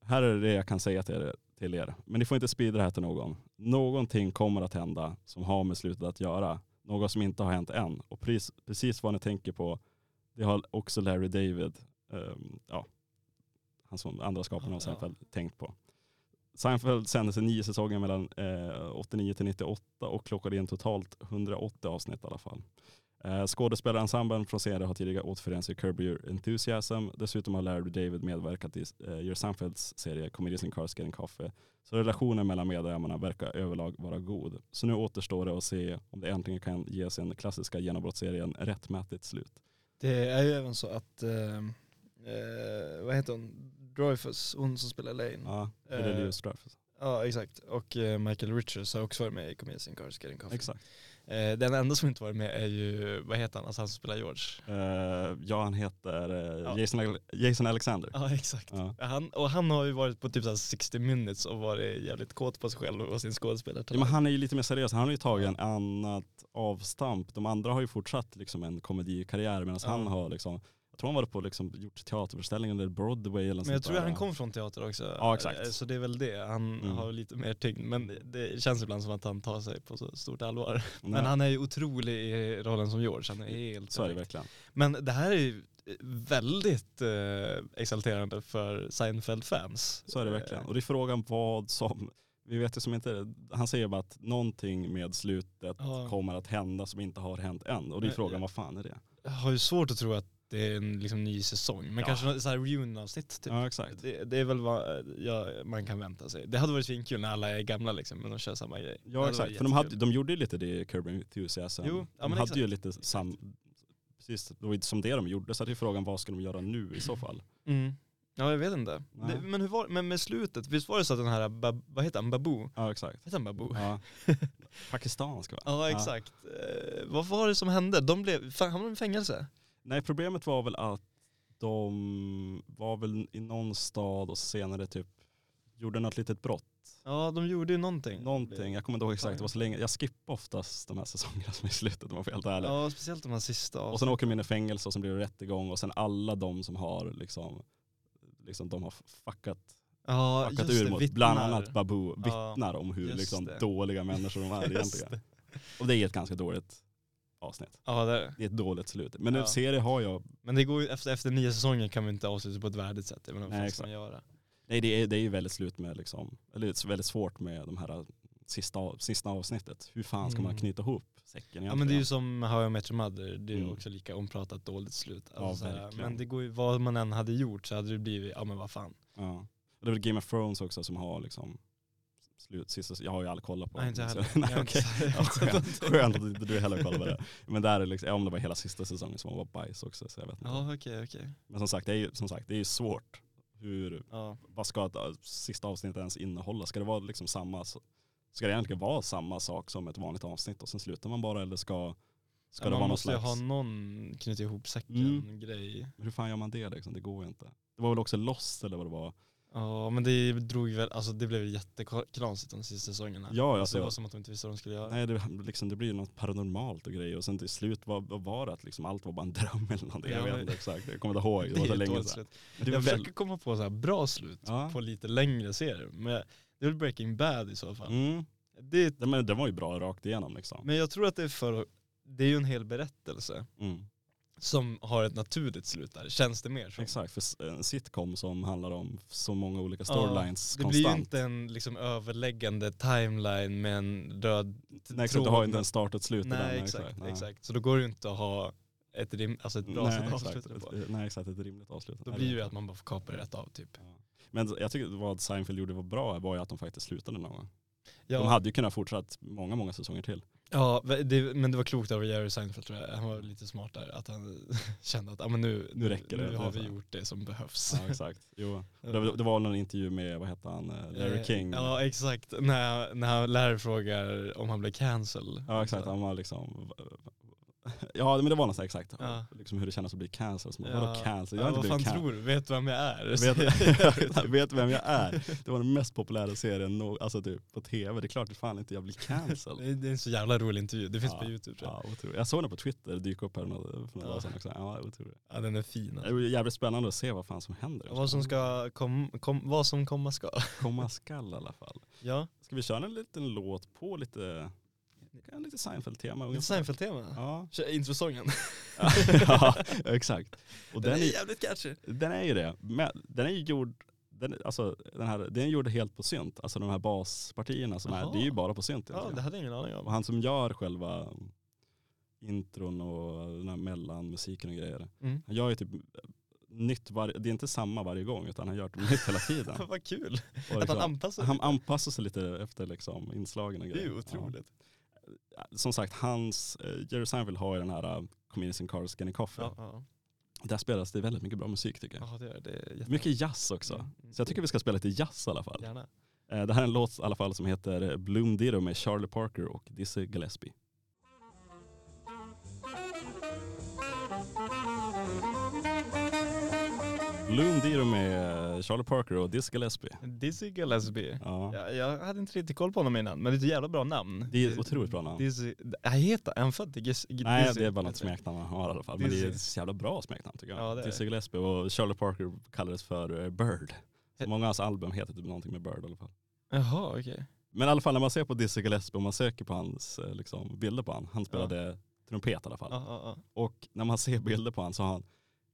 Här är det jag kan säga till er, till er. Men ni får inte sprida det här till någon. Någonting kommer att hända som har med slutet att göra. Något som inte har hänt än. Och precis, precis vad ni tänker på, det har också Larry David, ehm, ja, han som andra skaparen av Ja. Seinfeld, tänkt på. Seinfeld sändes i nio säsonger mellan eh, 89 till 98 och klockade in totalt 180 avsnitt i alla fall. Eh, Skådespelarensemblen från serien har tidigare återförenats i Curb Your Enthusiasm. Dessutom har Larry David medverkat i eh, Jerry Seinfelds serie Comedians in Cars Getting Coffee. Så relationen mellan medlemmarna verkar överlag vara god. Så nu återstår det att se om det äntligen kan ge sin klassiska genombrottsserien rättmätigt slut. Det är ju även så att, eh, eh, vad heter hon, Dreyfus, hon som spelar Lane. Ja, Eh, det är Leo Straffus. Ja exakt, och eh, Michael Richards har också varit med i Comedians in Cars Getting Coffee. Exakt. Eh, den enda som inte varit med är ju, vad heter han, alltså han som spelar George? Eh, ja, han heter eh, Ja. Jason, Jason Alexander. Ja exakt. Ja. Han, och han har ju varit på typ så här 60 minutes och varit jävligt kåt på sig själv och sin skådespelare. Ja, men han är ju lite mer seriös. Han har ju tagit en annat avstamp. De andra har ju fortsatt liksom en komedikarriär medan han har liksom jag tror han var på liksom, gjort teaterföreställning eller Broadway eller något Men jag tror där. han kom från teater också. Ja, exakt. Eh, Så det är väl det. Han Mm. har lite mer tyngd. Men det- känns ibland som att han tar sig på så stort allvar. Nej, Men han är ju otrolig i rollen som George. Han är helt så är det verkligen. Men det här är ju väldigt eh, exalterande för Seinfeld-fans. Så är det verkligen. Och det är frågan vad som, vi vet ju som inte, han säger bara att någonting med slutet Ja. kommer att hända som inte har hänt än. Och det är frågan vad fan är det? Jag har ju svårt att tro att det är en liksom, ny säsong. Men Ja. kanske så här reunion-avsnitt typ. Ja exakt. Det, det är väl vad ja, man kan vänta sig. Det hade varit svinkul när alla är gamla liksom, men de kör samma grej. Ja exakt, för de, hade, de gjorde ju lite det i Curb Enthusiasm. Jo, ja, de hade exakt. ju lite sam, precis, det var som det de gjorde. Så det är frågan vad ska de göra nu i så fall? Mm. Ja jag vet inte. Det, men hur var men med slutet, visst var det så att den här, bab, vad heter han, Babu? Ja exakt. Heter han Babu? Ja. Pakistansk va? Ja exakt. Eh, vad var det som hände? De blev, hamnade de i fängelse? Nej problemet var väl att de var väl i någon stad och senare typ gjorde något litet brott. Ja de gjorde ju någonting. Någonting, jag kommer inte ihåg exakt, det var så länge. Jag skippar oftast de här säsongerna som är i slutet om man får helt ärlig. Ja speciellt de här sista Och sen åker de in i fängelse och sen blir det rättegång och sen alla de som har liksom, liksom de har fuckat, ja, fuckat ur det, mot vittnar. bland annat Babu Ja, vittnar om hur liksom det. dåliga människor de är egentligen. det. Och det är ett ganska dåligt avsnitt. Ja det är det. Det är ett dåligt slut. Men Ja. serie har jag, Men det går ju, efter, efter nio säsonger kan vi inte avsluta på ett värdigt sätt. Jag menar, vad Nej, ska man göra? nej det är, det är ju väldigt slut med liksom, eller det är väldigt svårt med de här sista, av- sista avsnittet. Hur fan ska man Mm. knyta ihop säcken Ja egentligen? men det är ju som How I Met Your Mother, det är ju Mm. också lika ompratat dåligt slut. Ja, Alltså, verkligen. men det går ju, vad man än hade gjort så hade det blivit, ja men vad fan. Ja. Och det är väl Game of Thrones också som har liksom slut, sista, jag har ju aldrig kollat på Nej, inte jag så-. Nej, Jag Ja, skönt, skönt att inte du heller kollar på det. Men där är liksom, ja, om det var hela sista säsongen som var bajs också så jag vet inte. Ja okej okej. Men som sagt, det är ju som sagt, det är ju svårt. Hur, Ja. vad ska ett äh, sista avsnittet ens innehålla? Ska det vara liksom samma, ska det egentligen vara samma sak som ett vanligt avsnitt och sen slutar man bara eller ska, ska ja, det man vara någon måste ju slags, ha någon knyta ihop säcken Mm. grej. hur fan gör man det liksom? Det går ju inte. Det var väl också Lost eller vad det var? Ja men det drog väl, alltså det blev jätteknasigt de sista säsongerna. Ja, alltså, alltså, det var som att de inte visste vad de skulle göra. Nej det, liksom, det blir ju något paranormalt och grejer och sen till slut vad, vad var det? Att liksom allt var bara en dröm eller någonting. Ja, jag vet inte exakt, jag kommer inte ihåg. Det det var så länge sedan. Jag väl, försöker komma på så här bra slut Ja. på lite längre serier. Men det är väl Breaking Bad i så fall. mm, Det, men, det var ju bra rakt igenom liksom. men jag tror att det är för, det är ju en hel berättelse Mm. Som har ett naturligt slut där, känns det mer som. Exakt, för en sitcom som handlar om så många olika storylines Det blir ju konstant. inte en liksom överläggande timeline med en röd Nej exakt, du har inte en start och ett slut i den. Nej exakt, Nej. exakt. Så då går det ju inte att ha ett, rim, alltså ett bra Nej, sätt att avsluta det på. Nej exakt, ett rimligt avslut. Då Nej, blir det- det ju att man bara får kapa det rätt av typ. Ja. Men jag tycker vad Seinfeld gjorde var bra var ju att de faktiskt slutade någon gång. Ja, De hade ju kunnat fortsatt många, många säsonger till. Ja det, men det var klokt av Jerry Seinfeld tror jag. Han var lite smart där. Att han kände att ah, men nu, Nu räcker det. Nu har vi gjort det som behövs. Ja exakt. Jo. Det, var- det var någon intervju med, vad hette han, eh, Larry Eh, King. Ja exakt, när, när Larry frågar om han blev cancel. Ja exakt, han var liksom Ja men det var något så här exakt, Ja. liksom hur det kändes att bli cancelled. Så, Vadå cancelled? Jag Ja, har inte vad fan blivit tror du? Vet du vem jag är? Vet, vet vem jag är? Det var den mest populära serien alltså typ, på tv. Det är klart att fan inte jag blir cancelled. Det är- det en så jävla rolig intervju, det finns Ja, på youtube tror jag. Ja, otroligt. Jag såg den på Twitter dyka upp här för några för några Ja. dagar sedan också. Ja, otroligt. Ja den är fin. Det är jävligt spännande att se vad fan som händer. Vad som ska kom, kom, vad som komma ska. komma skall i alla fall. Ja, Ska vi köra en liten låt på lite, lite Seinfeld-tema? lite? Seinfeld-tema. Ja. Kör Introsången. ja, exakt. Och Den den är är, jävligt catchy. den är ju det. Men den är ju gjord, den, är- alltså, den, här, den är gjord helt på synt. Alltså de här baspartierna som är, Jaha. det är ju bara på synt. Ja, det hade jag ingen aning Och om. han som gör själva intron och den här mellanmusiken och grejer. Mm. Han gör ju typ nytt varje, det är inte samma varje gång utan han gör typ nytt hela tiden. Vad kul. Och Att han liksom, anpassar han lite. anpassar sig lite efter liksom inslagen och Det är grejer. ju otroligt. Ja. Som sagt, hans, eh, Jerry Seinfeld har ju den här uh, Comedians in Cars Getting Coffee. Ja, ja. Där spelas det väldigt mycket bra musik tycker jag. ja det är det. Är Mycket jazz också. Mm, mm. Så jag tycker vi ska spela lite jazz i alla fall. Gärna. Eh, Det här är en låt i alla fall som heter Bloom Ditto med Charlie Parker och Dizzy Gillespie. Är de med Charlie Parker och Dizzy Gillespie. Dizzy Gillespie. Ja. Ja, jag hade inte riktigt koll på honom innan, men det är ett jävla bra namn. Det är ett otroligt bra namn. Dizzy, han heter, han född Giz, Nej Dizzy? det är bara något smeknamn han har i alla fall. Men det är Dizzy. ett så jävla bra smeknamn tycker jag. Ja, Dizzy Gillespie och Charlie Parker kallades för eh, Bird. Så många av hans album heter typ någonting med Bird i alla fall. Jaha okej. Men i alla fall när man ser på Dizzy Gillespie och man söker på hans eh, liksom, bilder på han. Han spelade trumpet i alla fall. Ja, ja, ja. Och när man ser bilder på han så har han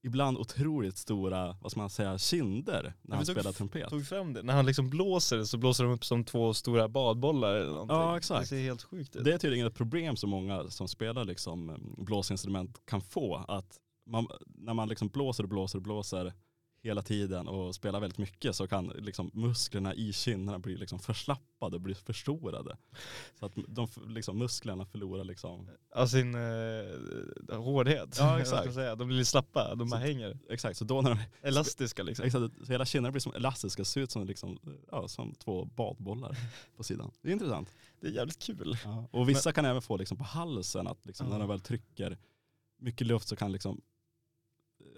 ibland otroligt stora, vad ska man säga, kinder när han spelar trumpet. Tog fram det. När han liksom blåser så blåser de upp som två stora badbollar eller någonting. Ja, exakt. Det ser helt sjukt ut. Det är tydligen ett problem som många som spelar liksom mm, blåsinstrument kan få. Att man, när man liksom blåser och blåser och blåser hela tiden och spelar väldigt mycket så kan liksom musklerna i kinderna bli liksom förslappade och bli förstorade. Så att de, liksom, musklerna förlorar liksom, Av sin eh, hårdhet. Ja, exakt. säga. De blir slappa, de Så- bara hänger. exakt så då när de, Elastiska liksom. exakt, så hela kinderna blir som elastiska, ser ut som, liksom, ja, som två badbollar på sidan. Det är intressant. Det är jävligt kul. Ja. Och vissa kan även få liksom på halsen att liksom, Ja. när de väl trycker mycket luft så kan liksom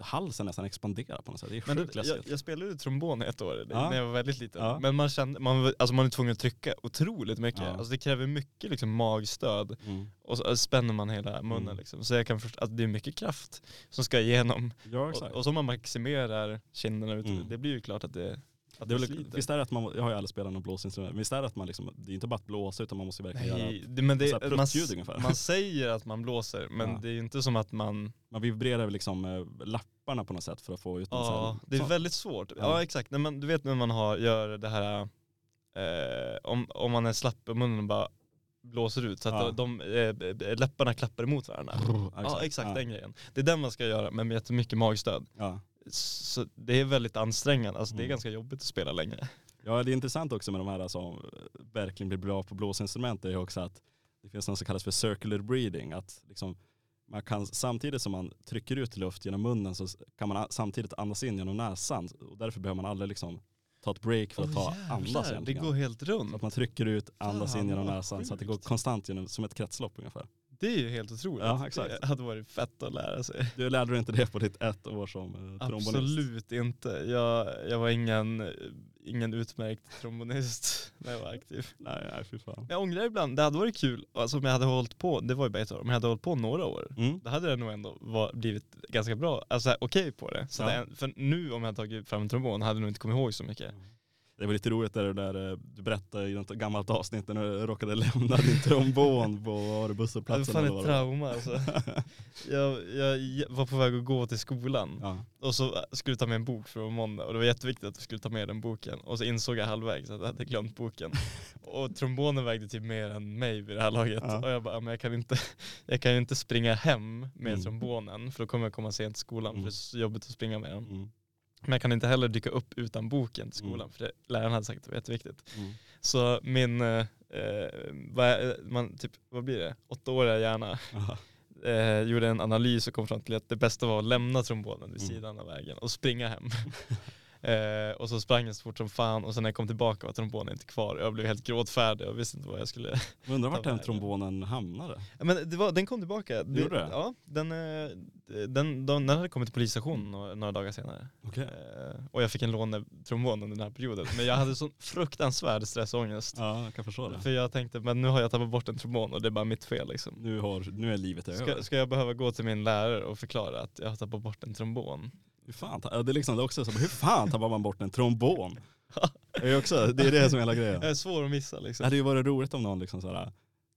halsen nästan expandera på något sätt. Det är Men sjukt det, jag, jag spelade trombon ett år Ja. när jag var väldigt liten. Ja. Men man kände, man, alltså man är tvungen att trycka otroligt mycket. Ja. Alltså det kräver mycket liksom magstöd Mm. och så spänner man hela munnen Mm. liksom. Så jag kan förstå att det är mycket kraft som ska igenom. Ja Och, och så man maximerar kinderna ut, Mm. det blir ju klart att det, att det är väl, visst är det att man, jag har ju aldrig spelat någon blåsinstrument, men visst är det att man liksom, det är inte bara att blåsa utan man måste verkligen göra, Nej, det, men så här det, man, pruttljud ungefär. man säger att man blåser men Ja. det är ju inte som att man, man vibrerar liksom eh, lapparna på något sätt för att få ut så ja här, det är så- väldigt svårt. Ja, Ja. exakt, Nej, men du vet när man har, gör det här, eh, om, om man är slapp i munnen och bara blåser ut så att Ja. de, eh, läpparna klappar emot varandra. Ja exakt, Ja. den grejen. Det är den man ska göra men med jättemycket magstöd. Ja. Så det är väldigt ansträngande, alltså det är Mm. ganska jobbigt att spela länge. Ja det är intressant också med de här som verkligen blir bra på blåsinstrument är ju också att det finns något som kallas för circular breathing. Att liksom man kan, samtidigt som man trycker ut luft genom munnen så kan man samtidigt andas in genom näsan. Och därför behöver man aldrig liksom ta ett break för att ta andas det egentligen. går helt Så runt. att man trycker ut, andas in Fan, genom vad näsan så att det går sjukt. konstant genom, som ett kretslopp ungefär. Det är ju helt otroligt. Ja, exakt. Det hade varit fett att lära sig. Du lärde dig inte det på ditt ett år som eh, trombonist? Absolut inte. Jag, jag var ingen, ingen utmärkt trombonist när jag var aktiv. Nej, nej fy fan. Jag ångrar ibland, det hade varit kul, alltså om jag hade hållit på, det var ju bara ett år, om jag hade hållit på några år, Mm. då hade det nog ändå var, blivit ganska bra, alltså okej på det. Så Ja. det. För nu om jag hade tagit fram en trombon hade jag nog inte kommit ihåg så mycket. Det var lite roligt där, där eh, du berättade i något gammalt avsnitt när du råkade lämna din trombon på var det var busshållplatsen. fan ett trauma alltså. jag, jag var på väg att gå till skolan Ja. och så skulle jag ta med en bok för måndag och det var jätteviktigt att jag skulle ta med den boken och så insåg jag halvvägs att jag hade glömt boken. och trombonen vägde typ mer än mig vid det här laget Ja. och jag bara, men jag kan inte, jag kan inte springa hem med Mm. trombonen för då kommer jag komma sent till skolan Mm. för det är så jobbigt att springa med den. Mm. Men jag kan inte heller dyka upp utan boken till skolan Mm. för det, läraren hade sagt att det var jätteviktigt. Mm. Så min, eh, eh, vad, man, typ, vad blir det, åttaåriga hjärna eh, gjorde en analys och kom fram till att det bästa var att lämna trombonen vid Mm. sidan av vägen och springa hem. eh, och så sprang jag så fort som fan och sen när jag kom tillbaka var trombonen inte kvar. Jag blev helt gråtfärdig och visste inte vad jag skulle... Jag undrar vart den trombonen hamnade. Ja, Men det var, den kom tillbaka. Det, Gjorde det? Ja, den, eh, den, den, hade kommit till polisstationen några, dagar senare. Okej. Eh, och jag fick en lånetrombon under den här perioden. Men jag hade sån fruktansvärd stressångest. Ja, jag kan förstå det. För jag tänkte, men nu har jag tappat bort en trombon och det är bara mitt fel liksom. Nu, har, nu är livet över. Ska, ska jag behöva gå till min lärare och förklara att jag har tappat bort en trombon? Hur fan, det är liksom det är också så, hur fan tappar man bort en trombon? Det är, också, det är det som är hela grejen. Det är svår att missa Det liksom. hade ju varit roligt om någon liksom såhär,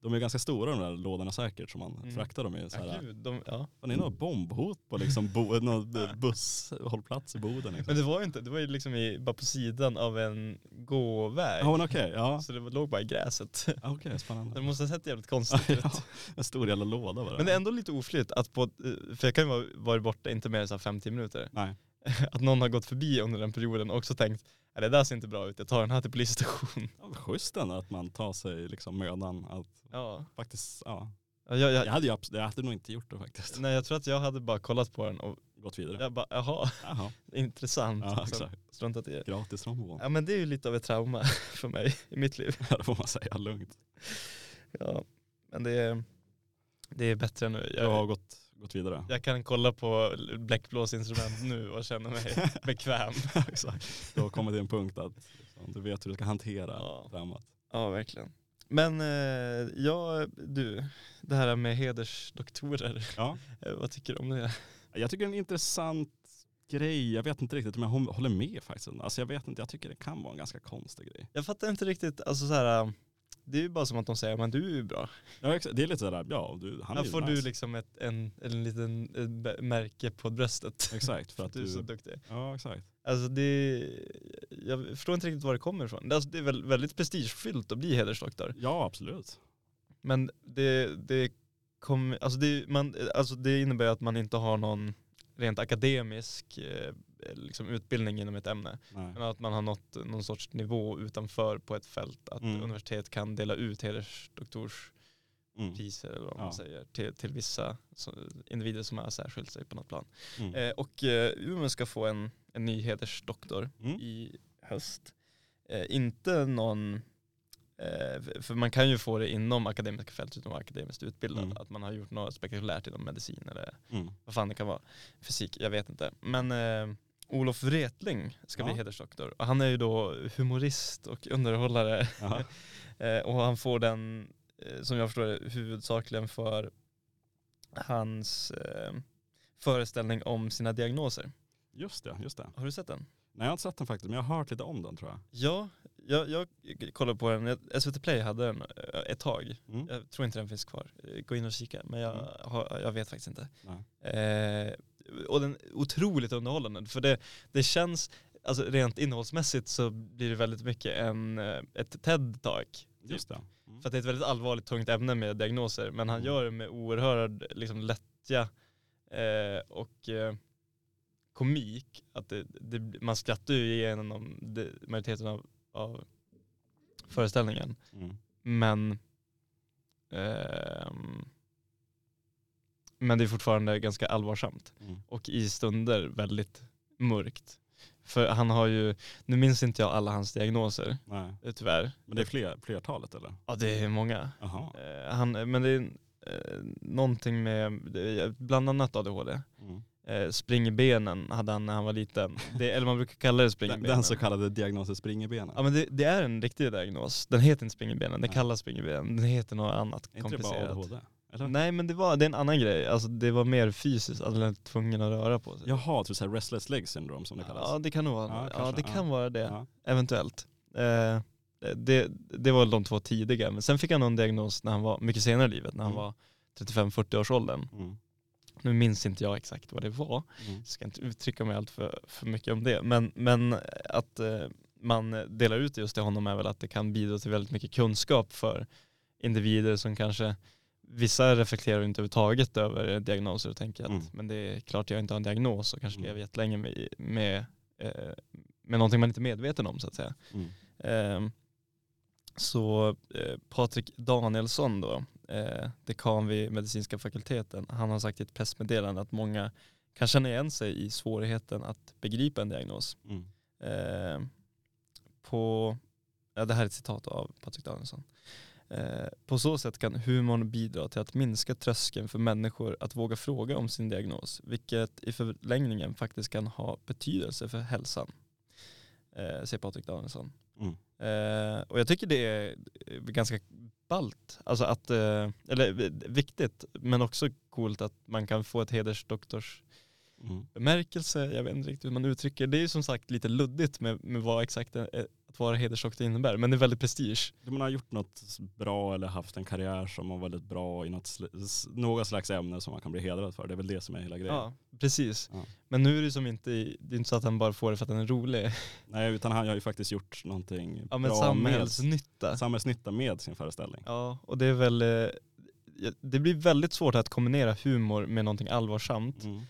de är ganska stora de där lådorna säkert som man Mm. fraktar dem i. Såhär, Ja, gud, de, ja. Fan, det är något bombhot på liksom bo, någon busshållplats i Boden. Liksom. Men det var ju inte, det var ju liksom i, bara på sidan av en gåväg. Men okej, ja. Så det låg bara i gräset. Okej, spännande. Det måste ha sett jävligt konstigt ut. ja, en stor jävla låda bara. Men det är ändå lite oflyt att på, för jag kan ju vara varit borta inte mer än så här 5-10 minuter. Nej. Att någon har gått förbi under den perioden och också tänkt, "Nej, det där ser inte bra ut, jag tar den här till polisstation. Ja, schysst ändå att man tar sig liksom mödan att Ja. faktiskt, ja. Ja, Jag, Jag jag, hade, ju, jag hade nog inte gjort det faktiskt. nej jag tror att jag hade bara kollat på den och Gått vidare. jag bara, jaha, Jaha, intressant. ja, sen exakt. struntat i det. Gratis trombon. Ja men det är ju lite av ett trauma för mig i mitt liv. Ja, det får man säga lugnt. Ja, men det är, det är bättre nu. Jag har Jag, gått, gått vidare. Jag kan kolla på bläckblåsinstrument nu och känna mig bekväm. Exakt. Du har kommit till en punkt att liksom, du vet hur du ska hantera Ja. framåt. Ja, verkligen. Men eh, ja, du, det här med hedersdoktorer, Ja. eh, vad tycker du om det? Jag tycker det är en intressant grej. Jag vet inte riktigt om jag hå- håller med faktiskt. Alltså jag vet inte, jag tycker det kan vara en ganska konstig grej. Jag fattar inte riktigt, alltså så här, det är ju bara som att de säger, men du är ju bra. Ja, exa- det är lite sådär, ja du, han är Här ju får nice. du liksom ett, en, en liten ett märke på bröstet. Exakt, för att du är så du, duktig. ja exakt. Alltså det, jag förstår inte riktigt var det kommer ifrån. Alltså det är väl väldigt prestigefyllt att bli hedersdoktor. Ja absolut. Men det, det, kom, alltså det, man, alltså det innebär att man inte har någon rent akademisk eh, liksom utbildning inom ett ämne. Nej. Men att man har nått någon sorts nivå utanför på ett fält. Att Mm. universitet kan dela ut hedersdoktorspriser Mm. eller vad Ja. man säger till, till vissa individer som har särskilt sig på något plan. Mm. Eh, och eh, Umeå ska få en, en ny hedersdoktor Mm. i höst. Eh, inte någon, för man kan ju få det inom akademiska fält utan att vara akademiskt utbildad. Mm. Att man har gjort något spektakulärt inom medicin eller Mm. vad fan det kan vara. Fysik, jag vet inte. Men eh, Olof Wretling ska bli Ja. hedersdoktor. Och han är ju då humorist och underhållare. Eh, och han får den, eh, som jag förstår det, huvudsakligen för hans eh, föreställning om sina diagnoser. Just det, just det. Har du sett den? Nej jag har inte sett den faktiskt, men jag har hört lite om den tror jag. Ja, jag, jag kollade på den. SVT Play hade den eh, ett tag. Mm. Jag tror inte den finns kvar. Eh, Gå in och kika, men jag, Mm. har, jag vet faktiskt inte. Eh, och den är otroligt underhållande. För det, det känns, alltså rent innehållsmässigt så blir det väldigt mycket en, eh, ett TED-talk. Just det. Mm. För att det är ett väldigt allvarligt tungt ämne med diagnoser. Men han Mm. gör det med oerhörd liksom, lättja eh, och eh, komik. Att det, det, man skrattar ju igenom det, majoriteten av, av föreställningen. Mm. Men ehm, men det är fortfarande ganska allvarsamt. Mm. Och i stunder väldigt mörkt. För han har ju, nu minns inte jag alla hans diagnoser, Nej. eh, tyvärr. Men det är fler, flertalet eller? Ja det är många. Eh, han, men det är eh, någonting med, bland annat ADHD. Mm. Eh, spring i benen hade han när han var liten. Det, eller man brukar kalla det spring i Den, den så kallade diagnosen springerbenen. Ja men det, det är en riktig diagnos. Den heter inte spring i benen, den kallas spring i benen. Den heter något annat är inte det bara komplicerat. ADHD? Eller? Nej men det var, det är en annan grej. Alltså det var mer fysiskt, att han är tvungen att röra på sig. Jaha, typ såhär restless leg syndrome som det kallas. Ja det kan nog vara, Ja, ja, det ja. kan vara det. Ja. Eventuellt. Eh, det, det var de två tidiga, men sen fick han någon diagnos när han var mycket senare i livet, när han Mm. var 35-40 års åldern. Mm. Nu minns inte jag exakt vad det var, Mm. ska inte uttrycka mig allt för, för mycket om det. Men, men att eh, man delar ut just till honom är väl att det kan bidra till väldigt mycket kunskap för individer som kanske Vissa reflekterar inte överhuvudtaget över diagnoser och tänker att Mm. men det är klart jag inte har en diagnos och kanske Mm. lever jättelänge med, med, eh, med någonting man inte är medveten om så att säga. Mm. Ehm, så eh, Patrik Danielsson då, eh, dekan vid medicinska fakulteten, han har sagt i ett pressmeddelande att många kan känna igen sig i svårigheten att begripa en diagnos. Mm. Ehm, på, ja, det här är ett citat av Patrik Danielsson. Eh, på så sätt kan humorn bidra till att minska tröskeln för människor att våga fråga om sin diagnos, vilket i förlängningen faktiskt kan ha betydelse för hälsan. Eh, säger Patrik Danielsson. Mm. Eh, och jag tycker det är eh, ganska ballt, alltså att, eh, eller eh, viktigt, men också coolt att man kan få ett hedersdoktors Mm. bemärkelse, jag vet inte riktigt hur man uttrycker det. är ju som sagt lite luddigt med, med vad exakt eh, att vara hedersdoktor innebär, men det är väldigt prestige. Man har gjort något bra eller haft en karriär som var väldigt bra i något, något slags ämne som man kan bli hedrad för. Det är väl det som är hela grejen. Ja, precis. Ja. Men nu är det som inte, det är inte så att han bara får det för att han är rolig. Nej, utan han har ju faktiskt gjort någonting Ja men bra samhällsnytta. med samhällsnytta med sin föreställning. Ja, och det är väl, eh, det blir väldigt svårt att kombinera humor med någonting allvarsamt, Mm.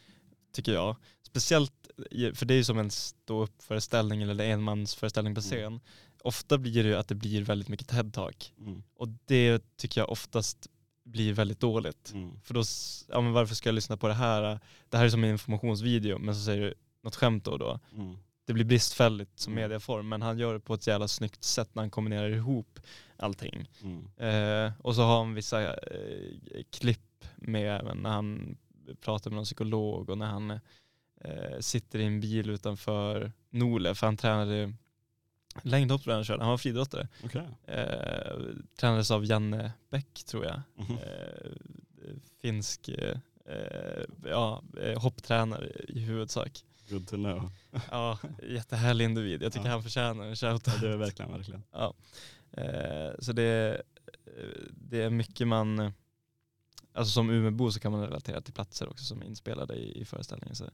tycker jag. Speciellt, för det är ju som en stå-upp-föreställning eller enmansföreställning på Mm. scen. Ofta blir det ju att det blir väldigt mycket TED-talk. Mm. Och det tycker jag oftast blir väldigt dåligt. Mm. För då, ja men varför ska jag lyssna på det här? Det här är som en informationsvideo, men så säger du något skämt då och då. Mm. Det blir bristfälligt som Mm. mediaform, men han gör det på ett jävla snyggt sätt när han kombinerar ihop allting. Mm. Eh, och så har han vissa eh, klipp med när han pratar med någon psykolog och när han eh, sitter i en bil utanför Nole, för han tränade längdhopp tror jag han körde, han var friidrottare. Okej. Eh, tränades av Janne Bäck tror jag. Mhm. Eh, finsk eh, ja, eh, hopptränare i huvudsak. Good to know. Ja, jättehärlig individ. Jag tycker Ja. han förtjänar en Ja, shoutout. det är verkligen, verkligen. Ja. Så det, det är mycket man, alltså som Umeåbo så kan man relatera till platser också som är inspelade i, i föreställningen. Så.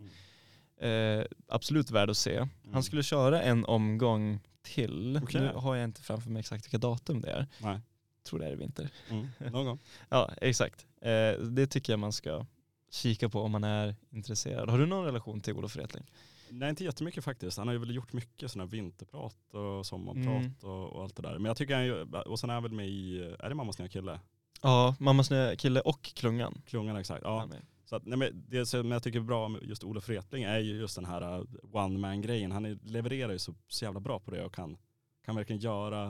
Eh, absolut värd att se. Han skulle köra en omgång till. Okej. Nu har jag inte framför mig exakt vilka datum det är. Nej. tror det är i vinter. Mm. Någon gång. Ja, exakt. Eh, det tycker jag man ska kika på om man är intresserad. Har du någon relation till Olof Wretling? Nej inte jättemycket faktiskt. Han har ju väl gjort mycket sådana här vinterprat och sommarprat Mm. och, och allt det där. Men jag tycker han ju, och sen är han väl med i, är det Mammas nya kille? Ja, Mammas nya kille och Klungan. Klungan exakt. Ja. Så att, nej, men det som jag tycker är bra med just Olof Wretling är ju just den här uh, one man grejen. Han är, levererar ju så, så jävla bra på det och kan, kan verkligen göra,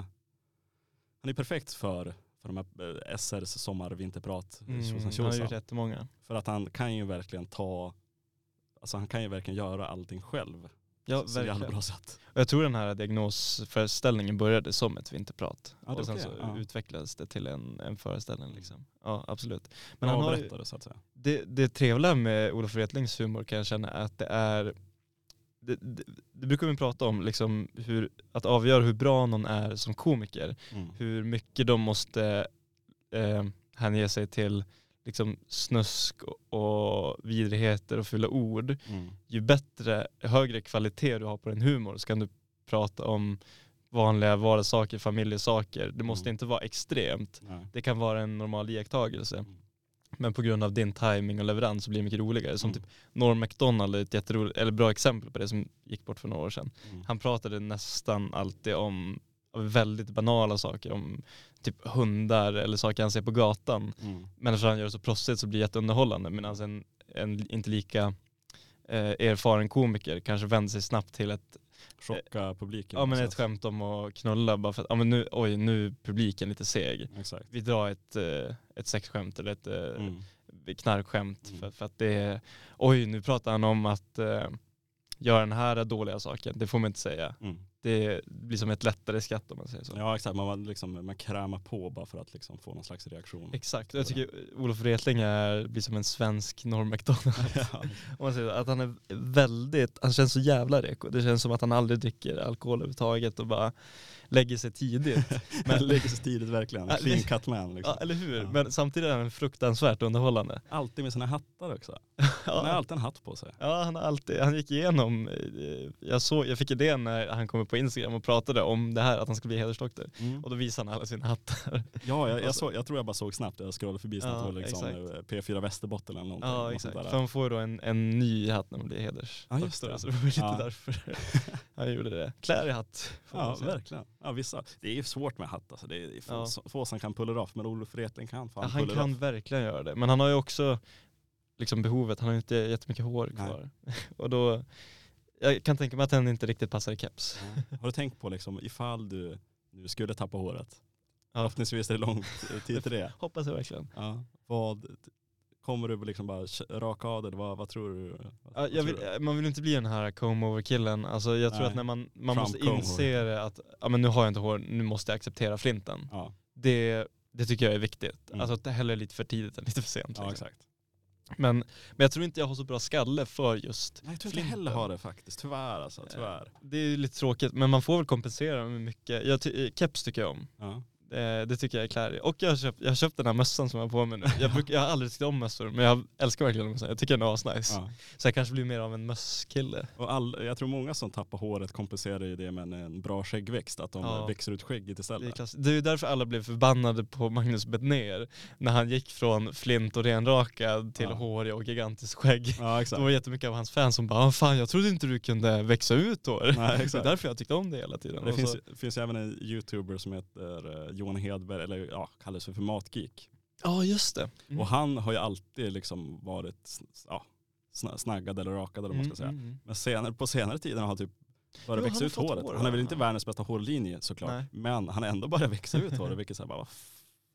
han är perfekt för, för de här uh, SRs sommar vinterprat. Mm, han har gjort jättemånga. För att han kan ju verkligen ta, alltså han kan ju verkligen göra allting själv. Ja, så jävla verkligen. bra sätt. Och jag tror den här diagnosföreställningen började som ett vinterprat. Ja, och sen så ja. utvecklades det till en, en föreställning. Liksom. Ja, absolut. Men Men han har berättade så att säga. det, det trevliga med Olof Wretlings humor kan jag känna är att det är det, det, det brukar vi prata om, liksom hur, att avgöra hur bra någon är som komiker. Mm. Hur mycket de måste eh, hänge sig till liksom snusk och, vidrigheter och fula ord. Mm. Ju bättre, högre kvalitet du har på din humor så kan du prata om vanliga vardagssaker, familjesaker. Det måste Mm. inte vara extremt. Nej. Det kan vara en normal iakttagelse. Mm. Men på grund av din timing och leverans så blir det mycket roligare. Som Mm. typ Norm MacDonald är ett jätteroligt, eller bra exempel på det som gick bort för några år sedan. Mm. Han pratade nästan alltid om väldigt banala saker, om typ hundar eller saker han ser på gatan. Mm. Men eftersom han gör det så proffsigt så blir det jätteunderhållande. Medan en, en inte lika eh, erfaren komiker kanske vänder sig snabbt till ett, Chocka publiken. ja, men ett skämt om att knulla bara för att ja, men nu, oj, nu är publiken lite seg. Exakt. Vi drar ett, eh, ett sexskämt eller ett eh, Mm. knarkskämt Mm. för, för att det är, oj nu pratar han om att eh, göra den här dåliga saken, det får man inte säga. Mm. Det blir som ett lättare skratt om man säger så. Ja exakt, man, liksom, man krämar på bara för att liksom få någon slags reaktion. Exakt, jag tycker Olof Wretling är, blir som en svensk Norm MacDonald. ja. Om man säger så, att han är väldigt, han känns så jävla reko. Det känns som att han aldrig dricker alkohol överhuvudtaget och bara lägger sig tidigt. Men lägger sig tidigt verkligen, Ja, clean cut man liksom. Ja, eller hur? Ja. Men samtidigt är han fruktansvärt underhållande. Alltid med sina hattar också. Han har Ja, alltid en hatt på sig. ja han har alltid, han gick igenom, eh, jag, såg, jag fick idén när han kom upp på Instagram och pratade om det här att han skulle bli hedersdoktor. Mm. Och då visade han alla sina hattar. Ja, jag, jag, Alltså- såg, jag tror jag bara såg snabbt, jag scrollade förbi snabbt, Ja, liksom exakt. eh, P4 Västerbotten eller någonting. Ja exakt, för han får då en, en ny hatt när man blir hedersdoktor. Ja, just det. Så det var lite Ja. därför han gjorde det. Klär i hatt. Ja, verkligen. Ja, vissa, det är ju svårt med hatt alltså. Det är, få, Ja. få som kan pulla det off, men Olof Wretling kan fan Ja, han kan verkligen göra det. Men han har ju också liksom behovet, han har ju inte jättemycket hår kvar. och då, jag kan tänka mig att han inte riktigt passar i keps. Ja. Har du tänkt på liksom, ifall du, du skulle tappa håret, Ja. förhoppningsvis är det lång tid till det. Hoppas jag verkligen. Ja. Vad, kommer du liksom bara raka av det? Vad, vad tror du? Vad, Ja, jag tror vill, du? man vill inte bli den här comb over killen. Alltså jag tror Nej. att när man, man Trump måste inse det att ja, men nu har jag inte hår, nu måste jag acceptera flinten. Ja, Det, det tycker jag är viktigt. Mm. Alltså hellre lite för tidigt än lite för sent. ja liksom. exakt. men, men jag tror inte jag har så bra skalle för just Nej, jag tror inte flinten. heller har det faktiskt, tyvärr alltså. Tyvärr. Det är lite tråkigt, men man får väl kompensera med mycket. Jag ty- keps tycker jag om. Ja. Eh, det tycker jag är klädigt. Och jag har, köpt, jag har köpt den här mössan som jag har på mig nu. Jag, bruk, jag har aldrig tyckt om mössor, men jag älskar verkligen mössan. Jag tycker den är asnice. Ja. Så jag kanske blir mer av en mösskille. Och all, jag tror många som tappar håret kompenserar ju det med en, bra skäggväxt, att de Ja. växer ut skägget Det är, istället. det är därför alla blev förbannade på Magnus Bettner när han gick från flint och renrakad till Ja. hårig och gigantiskt skägg. Ja Det exakt. var jättemycket av hans fans som bara "Ah, fan jag trodde inte du kunde växa ut hår. Nej, Det är exakt. därför jag tyckte om det hela tiden. Det Och finns, så- det finns även en youtuber som heter eh, Johan Hedberg, eller ja, kallas för, Matgeek. Ja just det. Mm. Och han har ju alltid liksom varit ja, sna- snaggad eller rakad eller vad man ska säga. Mm, mm, Men senare, på senare tiden har han typ börjat växa ut håret. hår, han är väl inte världens bästa hårlinje såklart. Nej. Men han har ändå börjat växa ut håret vilket så här, bara,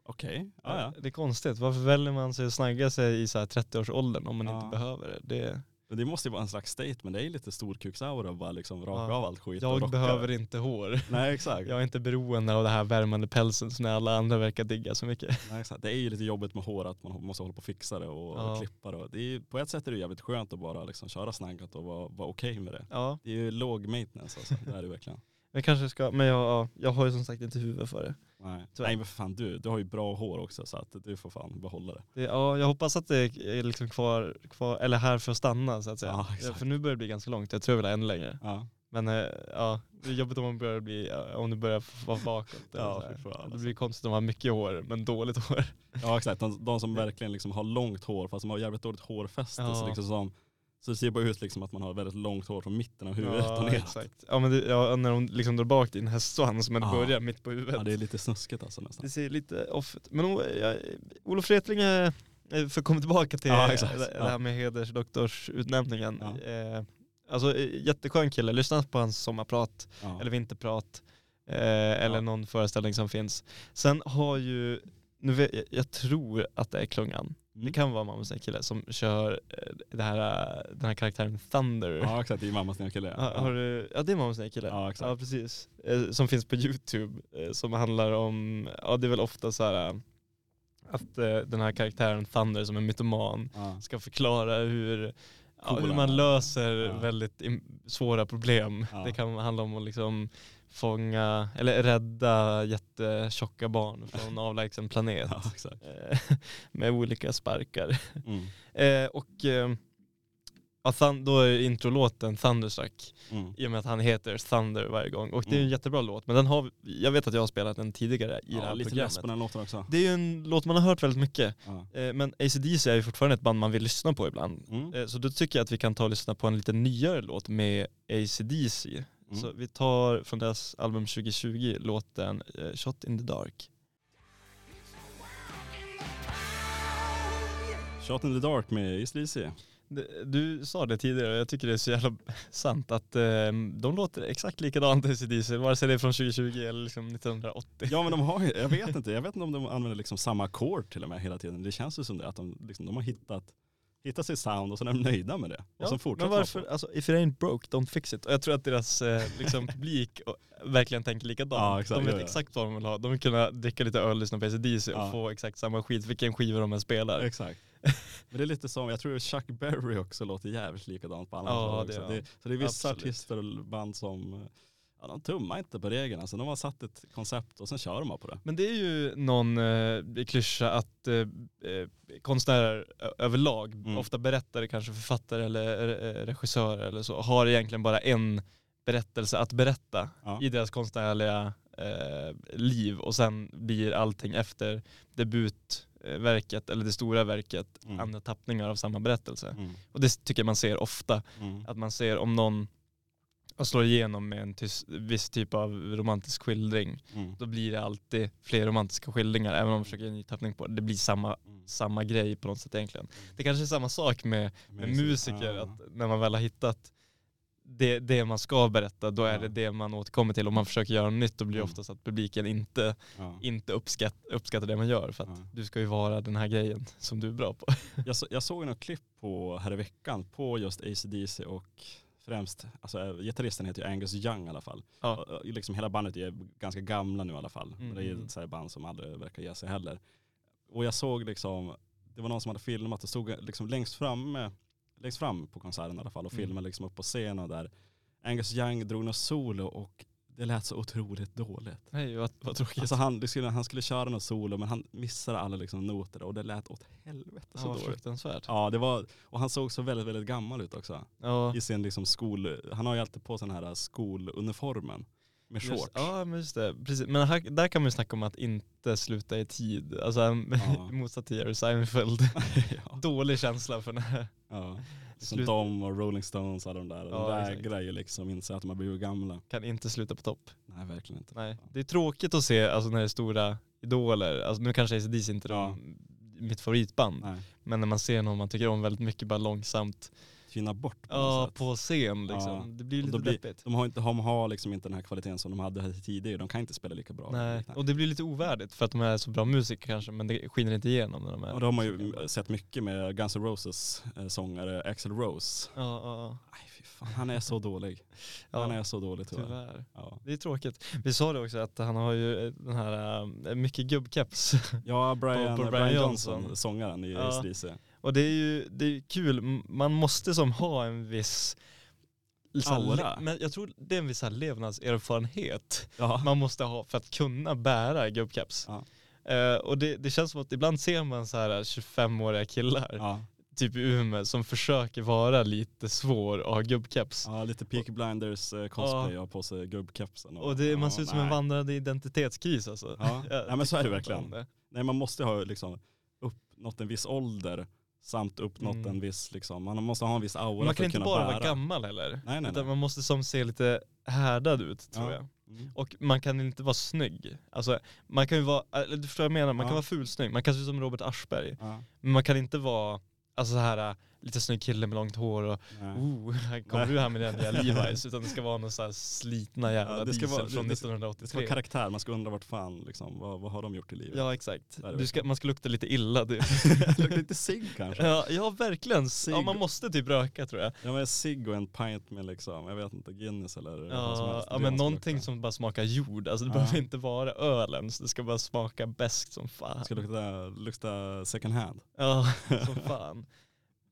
Okej, ja, ja. Det är konstigt, varför väljer man sig att snagga sig i så här 30-årsåldern om man Ja. inte behöver det? det Men det måste ju vara en slags statement, det är lite storkuksaura bara liksom raka Ja. av allt skit jag behöver inte hår. Nej exakt. Jag är inte beroende av det här värmande pälsen som alla andra verkar digga så mycket. Nej, exakt. Det är ju lite jobbigt med hår att man måste hålla på och fixa det och, Ja. och klippa det. Det är, på ett sätt är det jävligt skönt att bara liksom köra snaggat och vara, vara okej med det. Ja, Det är ju låg maintenance alltså, det är det verkligen. Jag kanske ska, men jag, ja, jag har ju som sagt inte huvud för det. Nej. Tyvärr. Nej men för fan du, du har ju bra hår också så att du får fan behålla det. det. Ja, jag hoppas att det är liksom kvar, kvar, eller här för att stanna så att säga. Ja, exakt. för nu börjar det bli ganska långt, jag tror jag vill ha ännu längre. Ja. Men eh, ja, det är jobbigt om man börjar bli, om du börjar vara bakåt. Ja, så fan, det alltså. blir konstigt om man har mycket hår, men dåligt hår. ja exakt, de, de som verkligen liksom har långt hår fast de har jävligt dåligt hårfäste Ja. så, liksom som, så det ser bara ut liksom att man har väldigt långt hår från mitten av huvudet och ja, neråt. exakt. Ja, men det, ja, när de liksom drar bak din hästsvans men Ja. börjar mitt på huvudet. Ja det är lite snuskigt alltså nästan. Det ser lite off ut. Men o- jag, Olof Wretling, eh, för att komma tillbaka till Ja, det, Ja. här med hedersdoktorsutnämningen. Ja. Eh, alltså eh, jätteskön kille, lyssna på hans sommarprat Ja. eller vinterprat eh, eller Ja. någon föreställning som finns. Sen har ju, nu vet, jag, jag tror att det är Klungan, det Mm. kan vara Mammas nya kille som kör eh, det här, eh, den här karaktären Thunder. Ja exakt, det är mammas nya kille. Ja, har du, ja det är Mammas nya kille. Ja, exakt. Ja precis. Eh, som finns på YouTube. Som handlar om, ja det är väl ofta så här att den här karaktären Thunder som är mytoman Ja. ska förklara hur, ja, hur man löser Ja. väldigt svåra problem. Ja. Det kan handla om att liksom fånga, eller rädda jättetjocka barn från en avlägsen planet. Ja. Eh, med olika sparkar. Mm. Eh, och eh, ja, då är introlåten Thunderstruck Mm. i och med att han heter Thunder varje gång. Och det är en Mm. jättebra låt, men den har, jag vet att jag har spelat den tidigare i det Ja, här lite programmet. på den låten också. Det är ju en låt man har hört väldigt mycket, Ja. eh, men AC/DC är ju fortfarande ett band man vill lyssna på ibland. Mm. Eh, så då tycker jag att vi kan ta och lyssna på en lite nyare låt med AC/DC. Mm. Så vi tar från deras album 2020 låten eh, Shot in the Dark. Shot in the Dark med Det- Du sa det tidigare och jag tycker det är så jävla sant att eh, de låter exakt likadant AC/DC, vare sig det är från 2020 eller liksom 1980. Ja men de har ju, jag vet inte, jag vet inte om de använder liksom samma ackord till och med hela tiden. Det känns ju som det, att de, liksom, de har hittat, hittat sitt sound och sen är de nöjda med det. Och sen fortsätter men varför, alltså if it ain't broke, don't fix it. Och jag tror att deras eh, liksom, publik verkligen tänker likadant. Ja, exakt, de vet ja, ja. exakt vad de vill ha. De vill kunna dricka lite öl, lyssna på AC/DC och Ja. få exakt samma skit vilken skiva de än spelar. Exakt. Men det är lite som, jag tror Chuck Berry också låter jävligt likadant på alla Ja, det det. Så det är vissa Absolut. artister och band som, eh, ja de tummar inte på reglerna. Så de har satt ett koncept och sen kör de bara på det. Men det är ju någon eh, klyscha att eh, eh, konstnärer överlag, Mm. ofta berättare, kanske författare eller eh, regissörer eller så, har egentligen bara en berättelse att berätta Ja. i deras konstnärliga eh, liv och sen blir allting efter debutverket eller det stora verket Mm. andra tappningar av samma berättelse. Mm. Och det tycker jag man ser ofta, Mm. att man ser om någon slår igenom med en tys- viss typ av romantisk skildring Mm. då blir det alltid fler romantiska skildringar även om man försöker ge en ny tappning på det. Det blir samma, Mm. samma grej på något sätt egentligen. Det kanske är samma sak med, med musiker, ja. att när man väl har hittat det, det man ska berätta, då är Ja. det det man återkommer till. Om man försöker göra något nytt, då blir det Mm. oftast att publiken inte, Ja. inte uppskatt, uppskattar det man gör. För att du ska ju vara den här grejen som du är bra på. Jag, så, jag såg något klipp på här i veckan på just AC/DC och främst, alltså äh, gitarristen heter ju Angus Young i alla fall. Ja. Och, och Liksom hela bandet är ganska gamla nu i alla fall. Mm, det är mm. ett så här band som aldrig verkar ge sig heller. Och jag såg liksom, det var någon som hade filmat och stod liksom längst fram, längst fram på konserten i alla fall och Mm. filmade liksom upp på scenen och där Angus Young drog något solo och det lät så otroligt dåligt. Nej, vad, vad tråkigt. Alltså han, skulle, han skulle köra något solo men han missade alla liksom noter och det lät åt helvete Ja, så vad dåligt. fruktansvärt. Ja det var, och han såg så väldigt, väldigt gammal ut också. Ja. I sin liksom skol, han har ju alltid på sig den här skoluniformen med Just, shorts. ja men just det, precis. Men här, där kan man ju snacka om att inte sluta i tid. Alltså Ja. i motsats till Jerry Seinfeld. ja. Dålig känsla för när ja. Som Slut- och Rolling Stones och de där. Ja, de exakt. vägrar ju liksom inse att de har blivit gamla. kan inte sluta på topp. Nej verkligen inte. Nej. Det är tråkigt att se alltså, när det är stora idoler, alltså, nu kanske AC/DC inte är Ja. mitt favoritband, Nej. men när man ser någon man tycker om väldigt mycket bara långsamt tyna bort på Ja, på scen liksom. Ja. Det blir lite blir- deppigt. De har, inte, de har liksom inte den här kvaliteten som de hade tidigare, de kan inte spela lika bra. Nej, och det blir lite ovärdigt för att de är så bra musiker kanske men det skiner inte igenom när de är Och det har man ju sett mycket med Guns N' Roses eh, sångare Axl Rose. Ja, ja, Aj, fy fan, han är så dålig. ja. Han är så dålig tyvärr. tyvärr. Ja, Det är tråkigt. Vi sa det också att han har ju den här äh, mycket gubbkeps. ja Brian, På- på Brian, Brian Johnson, Johnson. sångaren i Ja. AC/DC. Och det är ju det är kul, man måste som ha en viss här Aura. Men jag tror det är en viss levnadserfarenhet Ja. man måste ha för att kunna bära gubbkeps. Ja. Eh, och det, det känns som att ibland ser man så här 25-åriga killar, Ja. typ i Umeå, som försöker vara lite svår och ha gubbkeps. ja, lite Peaky Blinders eh, cosplay, har på sig gubbkepsen. Och det, man ja, ser ut som en nej. vandrande identitetskris alltså. Ja. Nej, men så är det inte verkligen. Nej man måste ha liksom uppnått en viss ålder samt uppnått Mm. en viss, liksom, man måste ha en viss aura Man för kan att inte kunna bara bära. vara gammal heller. Nej, nej, Utan nej. man måste som se lite härdad ut tror Ja. jag. Mm. Och man kan inte vara snygg. Alltså, man kan ju vara, du förstår vad jag menar, man Ja. kan vara fulsnygg, man kan se ut som Robert Aschberg. Ja, Men man kan inte vara, alltså så här lite snygg kille med långt hår och oh, här kommer du här med den nya Levi's. Utan det ska vara någon så här slitna jävla Ja, det ska diesel vara- från det- det ska- Det ska 1983. vara karaktär, man ska undra vart fan, liksom, vad, vad har de gjort i livet? Ja exakt. Du ska, man ska lukta lite illa. Du. Luktar lite cigg kanske? ja, ja verkligen. Ja, man måste typ röka tror jag. Ja men cigg och en pint med liksom, jag vet inte, Guinness eller vad som Ja, helst. ja men någonting lukta. som bara smakar jord. Alltså det Ja. behöver inte vara ölen, det ska bara smaka bäst som fan. Det ska lukta, lukta second hand. Ja, som fan.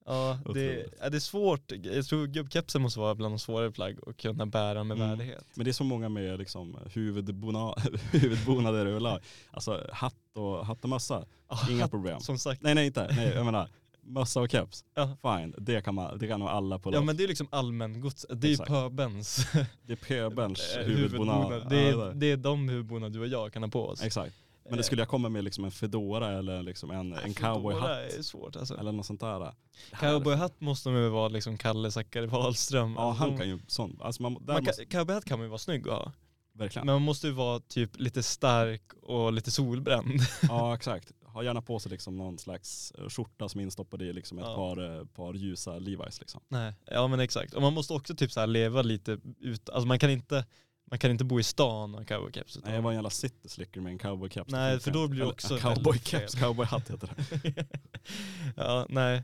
Ja, det, ja, det är svårt. Jag tror gubbkepsen måste vara bland de svårare plagg att kunna bära med Mm. värdighet. Men det är så många med liksom huvudbona, huvudbonader överlag. Alltså hatt och, hatt och mössa, Ja, inga problem. Som sagt. Nej nej inte, nej jag menar mössa och keps. Ja. Fine, det kan, man, det kan nog alla pulla Ja men det är liksom allmängods, det är pöbens Det är pöbelns eh, huvudbonad. Det, är, det är de huvudbonader du och jag kan ha på oss. Exakt. Men det skulle jag komma med liksom en fedora eller liksom en, en Fedora cowboyhatt är svårt alltså. eller något sånt där. Cowboyhatt måste man ju vara liksom Kalle Zackari Wahlström. Ja han kan ju sånt. Alltså man, man måste, kan, cowboyhatt kan man ju vara snygg att ha. verkligen. Men man måste ju vara typ lite stark och lite solbränd. Ja exakt. Ha gärna på sig liksom någon slags eh, skjorta som är instoppad i liksom ett Ja. par, eh, par ljusa Levi's liksom. Nej. Ja men exakt. Och man måste också typ så leva lite ut, alltså man kan inte, man kan inte bo i stan och ha cowboykeps. Nej jag var en jävla city slicker med en cowboykeps. Nej, Det för då blir det också Cowboykeps, cowboyhatt heter det. ja, nej.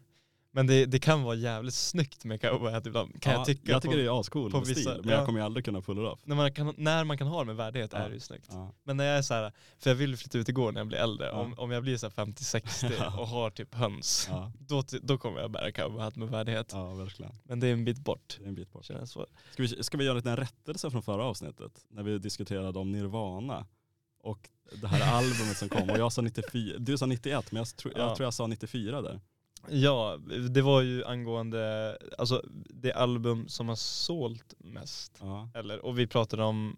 Men det, det kan vara jävligt snyggt med cowboyhatt ibland, kan ja, jag tycka. Jag tycker på, det är ascool på med vissa- stil, men ja. jag kommer ju aldrig kunna pull it off. när, man kan, när man kan ha det med värdighet Ja. är det ju snyggt. Men när jag är så här, för jag vill flytta ut igår när jag blir äldre, om, om jag blir så här 50-60 Ja. och har typ höns, då, då kommer jag bära cowboyhatt med värdighet. ja, verkligen. Men det är en bit bort. Det är en bit bort. Känns så. Ska vi, ska vi göra en liten rättelse från förra avsnittet? När vi diskuterade om Nirvana och det här albumet som kom. Och jag sa 94, du sa 91 men jag, tro, jag Ja. tror jag sa 94 där. Ja, det var ju angående, alltså det album som har sålt mest. Ja, Eller, och vi pratade om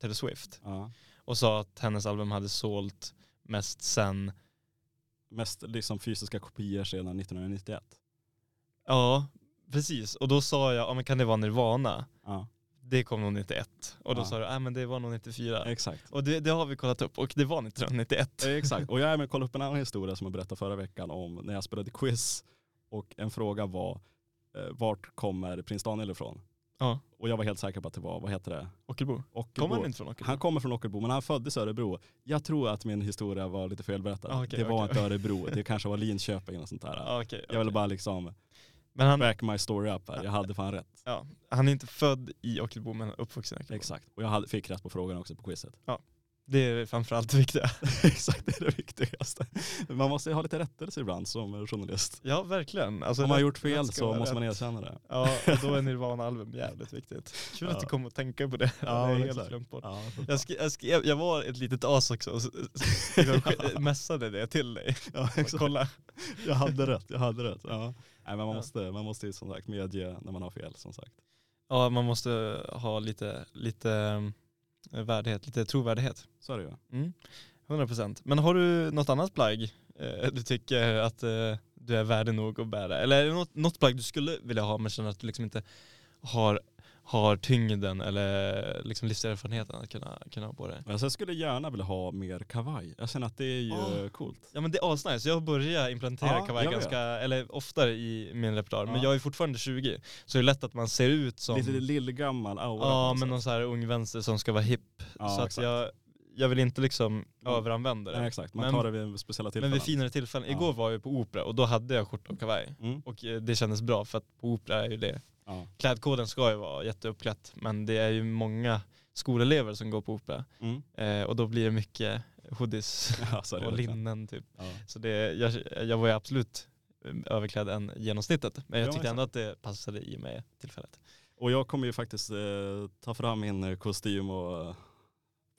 Taylor Swift ja. och sa att hennes album hade sålt mest sen, Mest liksom fysiska kopior sedan 1991. ja precis. Och då sa jag, ja men kan det vara Nirvana? Ja, Det kom nog 91. Och då Ja. sa du, nej men det var nog 94. exakt. Och det, det har vi kollat upp och det var 1991. Eh, Exakt, och jag är med och kollade upp en annan historia som jag berättade förra veckan om när jag spelade quiz och en fråga var eh, vart kommer prins Daniel ifrån? Ja, Och jag var helt säker på att det var, vad heter det? Ockelbo. Ockelbo. Kommer han inte från Ockelbo? Han kommer från Ockelbo men han föddes i Örebro. Jag tror att min historia var lite felberättad. Ah, okej, det var okej. inte Örebro, det kanske var Linköping och sånt där. Ja, okej, Jag ville bara liksom Men han, back my story up här. Jag hade fan rätt. ja, han är inte född i Ockelbo men uppvuxen i Ockelbo. Exakt. Och jag hade, fick rätt på frågan också på quizet. Det är framförallt det viktiga. Exakt, det är det viktigaste. Man måste ha lite rättelse ibland som journalist. Ja verkligen. Alltså, Om man har gjort fel så måste man erkänna det. Ja, och då är Nirvana-album jävligt viktigt. Kul att Ja. du kom och tänka på det. Ja, det är helt exakt. glömt bort. Ja, Jag, skrev, jag, skrev, jag var ett litet as också och s- liksom messade det till dig. ja, exakt. Kolla. Jag hade rätt, jag hade rätt. Ja. Nej, men man, måste, man måste ju som sagt medge när man har fel som sagt. Ja, man måste ha lite, lite värdighet, lite trovärdighet. Så är det ju. Mm. 100%. Men har du något annat plagg eh, du tycker att eh, du är värdig nog att bära? Eller är det något, något plagg du skulle vilja ha men känner att du liksom inte har, har tyngden eller liksom livserfarenheten att kunna, kunna ha på det. Alltså jag skulle gärna vilja ha mer kavaj. Jag känner att det är ju Ja. coolt. Ja men det är asnice, jag börjar implementera Ja, kavaj ganska, eller oftare i min repertoar, men Ja. jag är fortfarande 20, så det är lätt att man ser ut som Lite lillgammal aura. Ja men någon sätt. så här ung vänster som ska vara hipp. Ja, så att exakt. jag, jag vill inte liksom Mm. överanvända det. Nej, exakt, man Men- tar det vid speciella men tillfällen. vid finare tillfällen. Ja. Igår var jag på opera och då hade jag skjorta och kavaj. Mm. Och eh, det kändes bra för att på opera är ju det. Ja. Klädkoden ska ju vara jätteuppklätt men det är ju många skolelever som går på opera. Mm. Eh, och då blir det mycket hoodies Ja, så och linnen typ. Så det, jag, jag var ju absolut eh, överklädd än genomsnittet. Men jag Ja, tyckte ändå att det passade i mig tillfället. Och jag kommer ju faktiskt eh, ta fram min eh, kostym och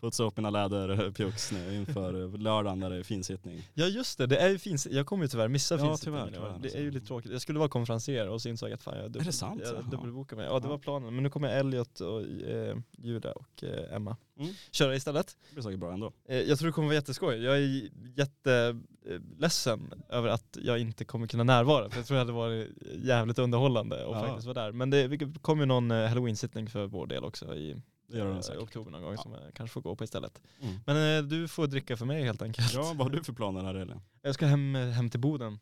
putsa upp mina läderpjucks nu inför eh, lördagen när det är finsittning. Ja just det, det är ju fint. Jag kommer ju tyvärr missa Ja, finsittningen tyvärr, tyvärr, Det är ju lite tråkigt. Jag skulle vara konferencier och så insåg jag att fan jag, Är det dubbel, sant? jag dubbelbokade mig. Ja det var planen. Men nu kommer Elliot och eh, Julia och eh, Emma Mm. köra istället. Det blir säkert bra ändå. Eh, jag tror det kommer vara jätteskoj. Jag är jätteledsen över att jag inte kommer kunna närvara. För jag tror det hade varit jävligt underhållande att Ja. faktiskt vara där. Men det det kommer ju någon eh, halloween-sittning för vår del också i Det gör den eh, säkert. oktober någon gång Ja. som jag kanske får gå på istället. Mm. Men eh, du får dricka för mig helt enkelt. Ja, vad har du för planer här Elin? Jag ska hem, hem till Boden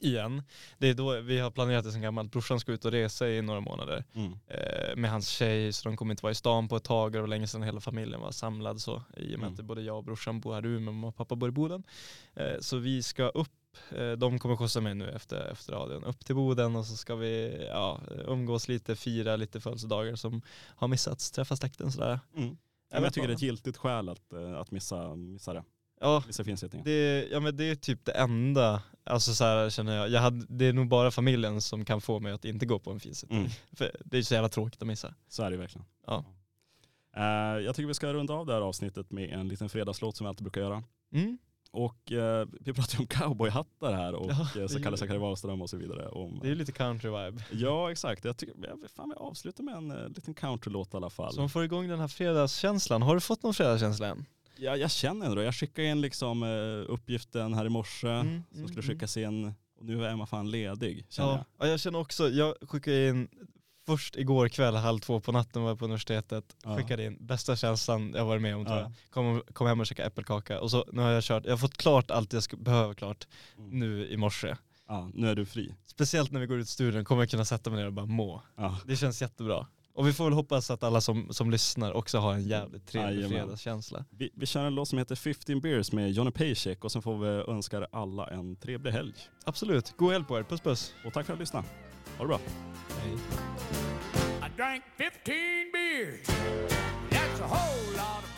igen. Det är då vi har planerat det sen gammalt. Brorsan ska ut och resa i några månader Mm. eh, med hans tjej så de kommer inte vara i stan på ett tag och det var länge sedan hela familjen var samlad så i och med Mm. att både jag och brorsan bor här i Umeå, mamma och pappa bor i Boden. Eh, så vi ska upp, eh, de kommer skjutsa mig nu efter, efter radion, upp till Boden och så ska vi ja, umgås lite, fira lite födelsedagar som har missats, träffa släkten sådär. Mm. Ja, men jag tycker det är ett giltigt skäl att, eh, att missa, missa det. Ja. Det, ja men det är typ det enda, alltså så här känner jag, jag hade, det är nog bara familjen som kan få mig att inte gå på en finsittning. Mm. För det är så jävla tråkigt att missa. Så är det verkligen. Ja. Eh, jag tycker vi ska runda av det här avsnittet med en liten fredagslåt som vi alltid brukar göra. Mm. Och eh, vi pratar ju om cowboyhattar här och Ja, eh, så vi. Zackari Wahlström och så vidare. Om, Det är ju lite country vibe. Ja exakt, jag tycker, jag fan vi avslutar med en eh, liten countrylåt i alla fall. Så man får igång den här fredagskänslan. Har du fått någon fredagskänsla än? Ja, jag känner ändå, jag skickade in liksom eh, uppgiften här i morse Mm, som mm, skulle mm. skickas in och nu är Emma fan ledig känner Ja. jag. ja, jag känner också, jag skickade in först igår kväll halv två på natten var jag på universitetet, Ja. skickade in bästa känslan jag varit med om tror Ja. jag. Kom, kom hem och käkade äppelkaka och så nu har jag kört, jag har fått klart allt jag ska, behöver klart Mm. nu i morse. Ja, nu är du fri. Speciellt när vi går ut studion kommer jag kunna sätta mig ner och bara må. Ja. Det känns jättebra. Och vi får väl hoppas att alla som, som lyssnar också har en jävligt trevlig Jajamän. fredagskänsla. Vi, vi kör en låt som heter 15 beers med Johnny Paycheck och sen får vi önska alla en trevlig helg. Absolut, god helg på er, puss puss. Och tack för att du lyssnade. Ha det bra. Hej. I drank 15 beers. That's a whole lot of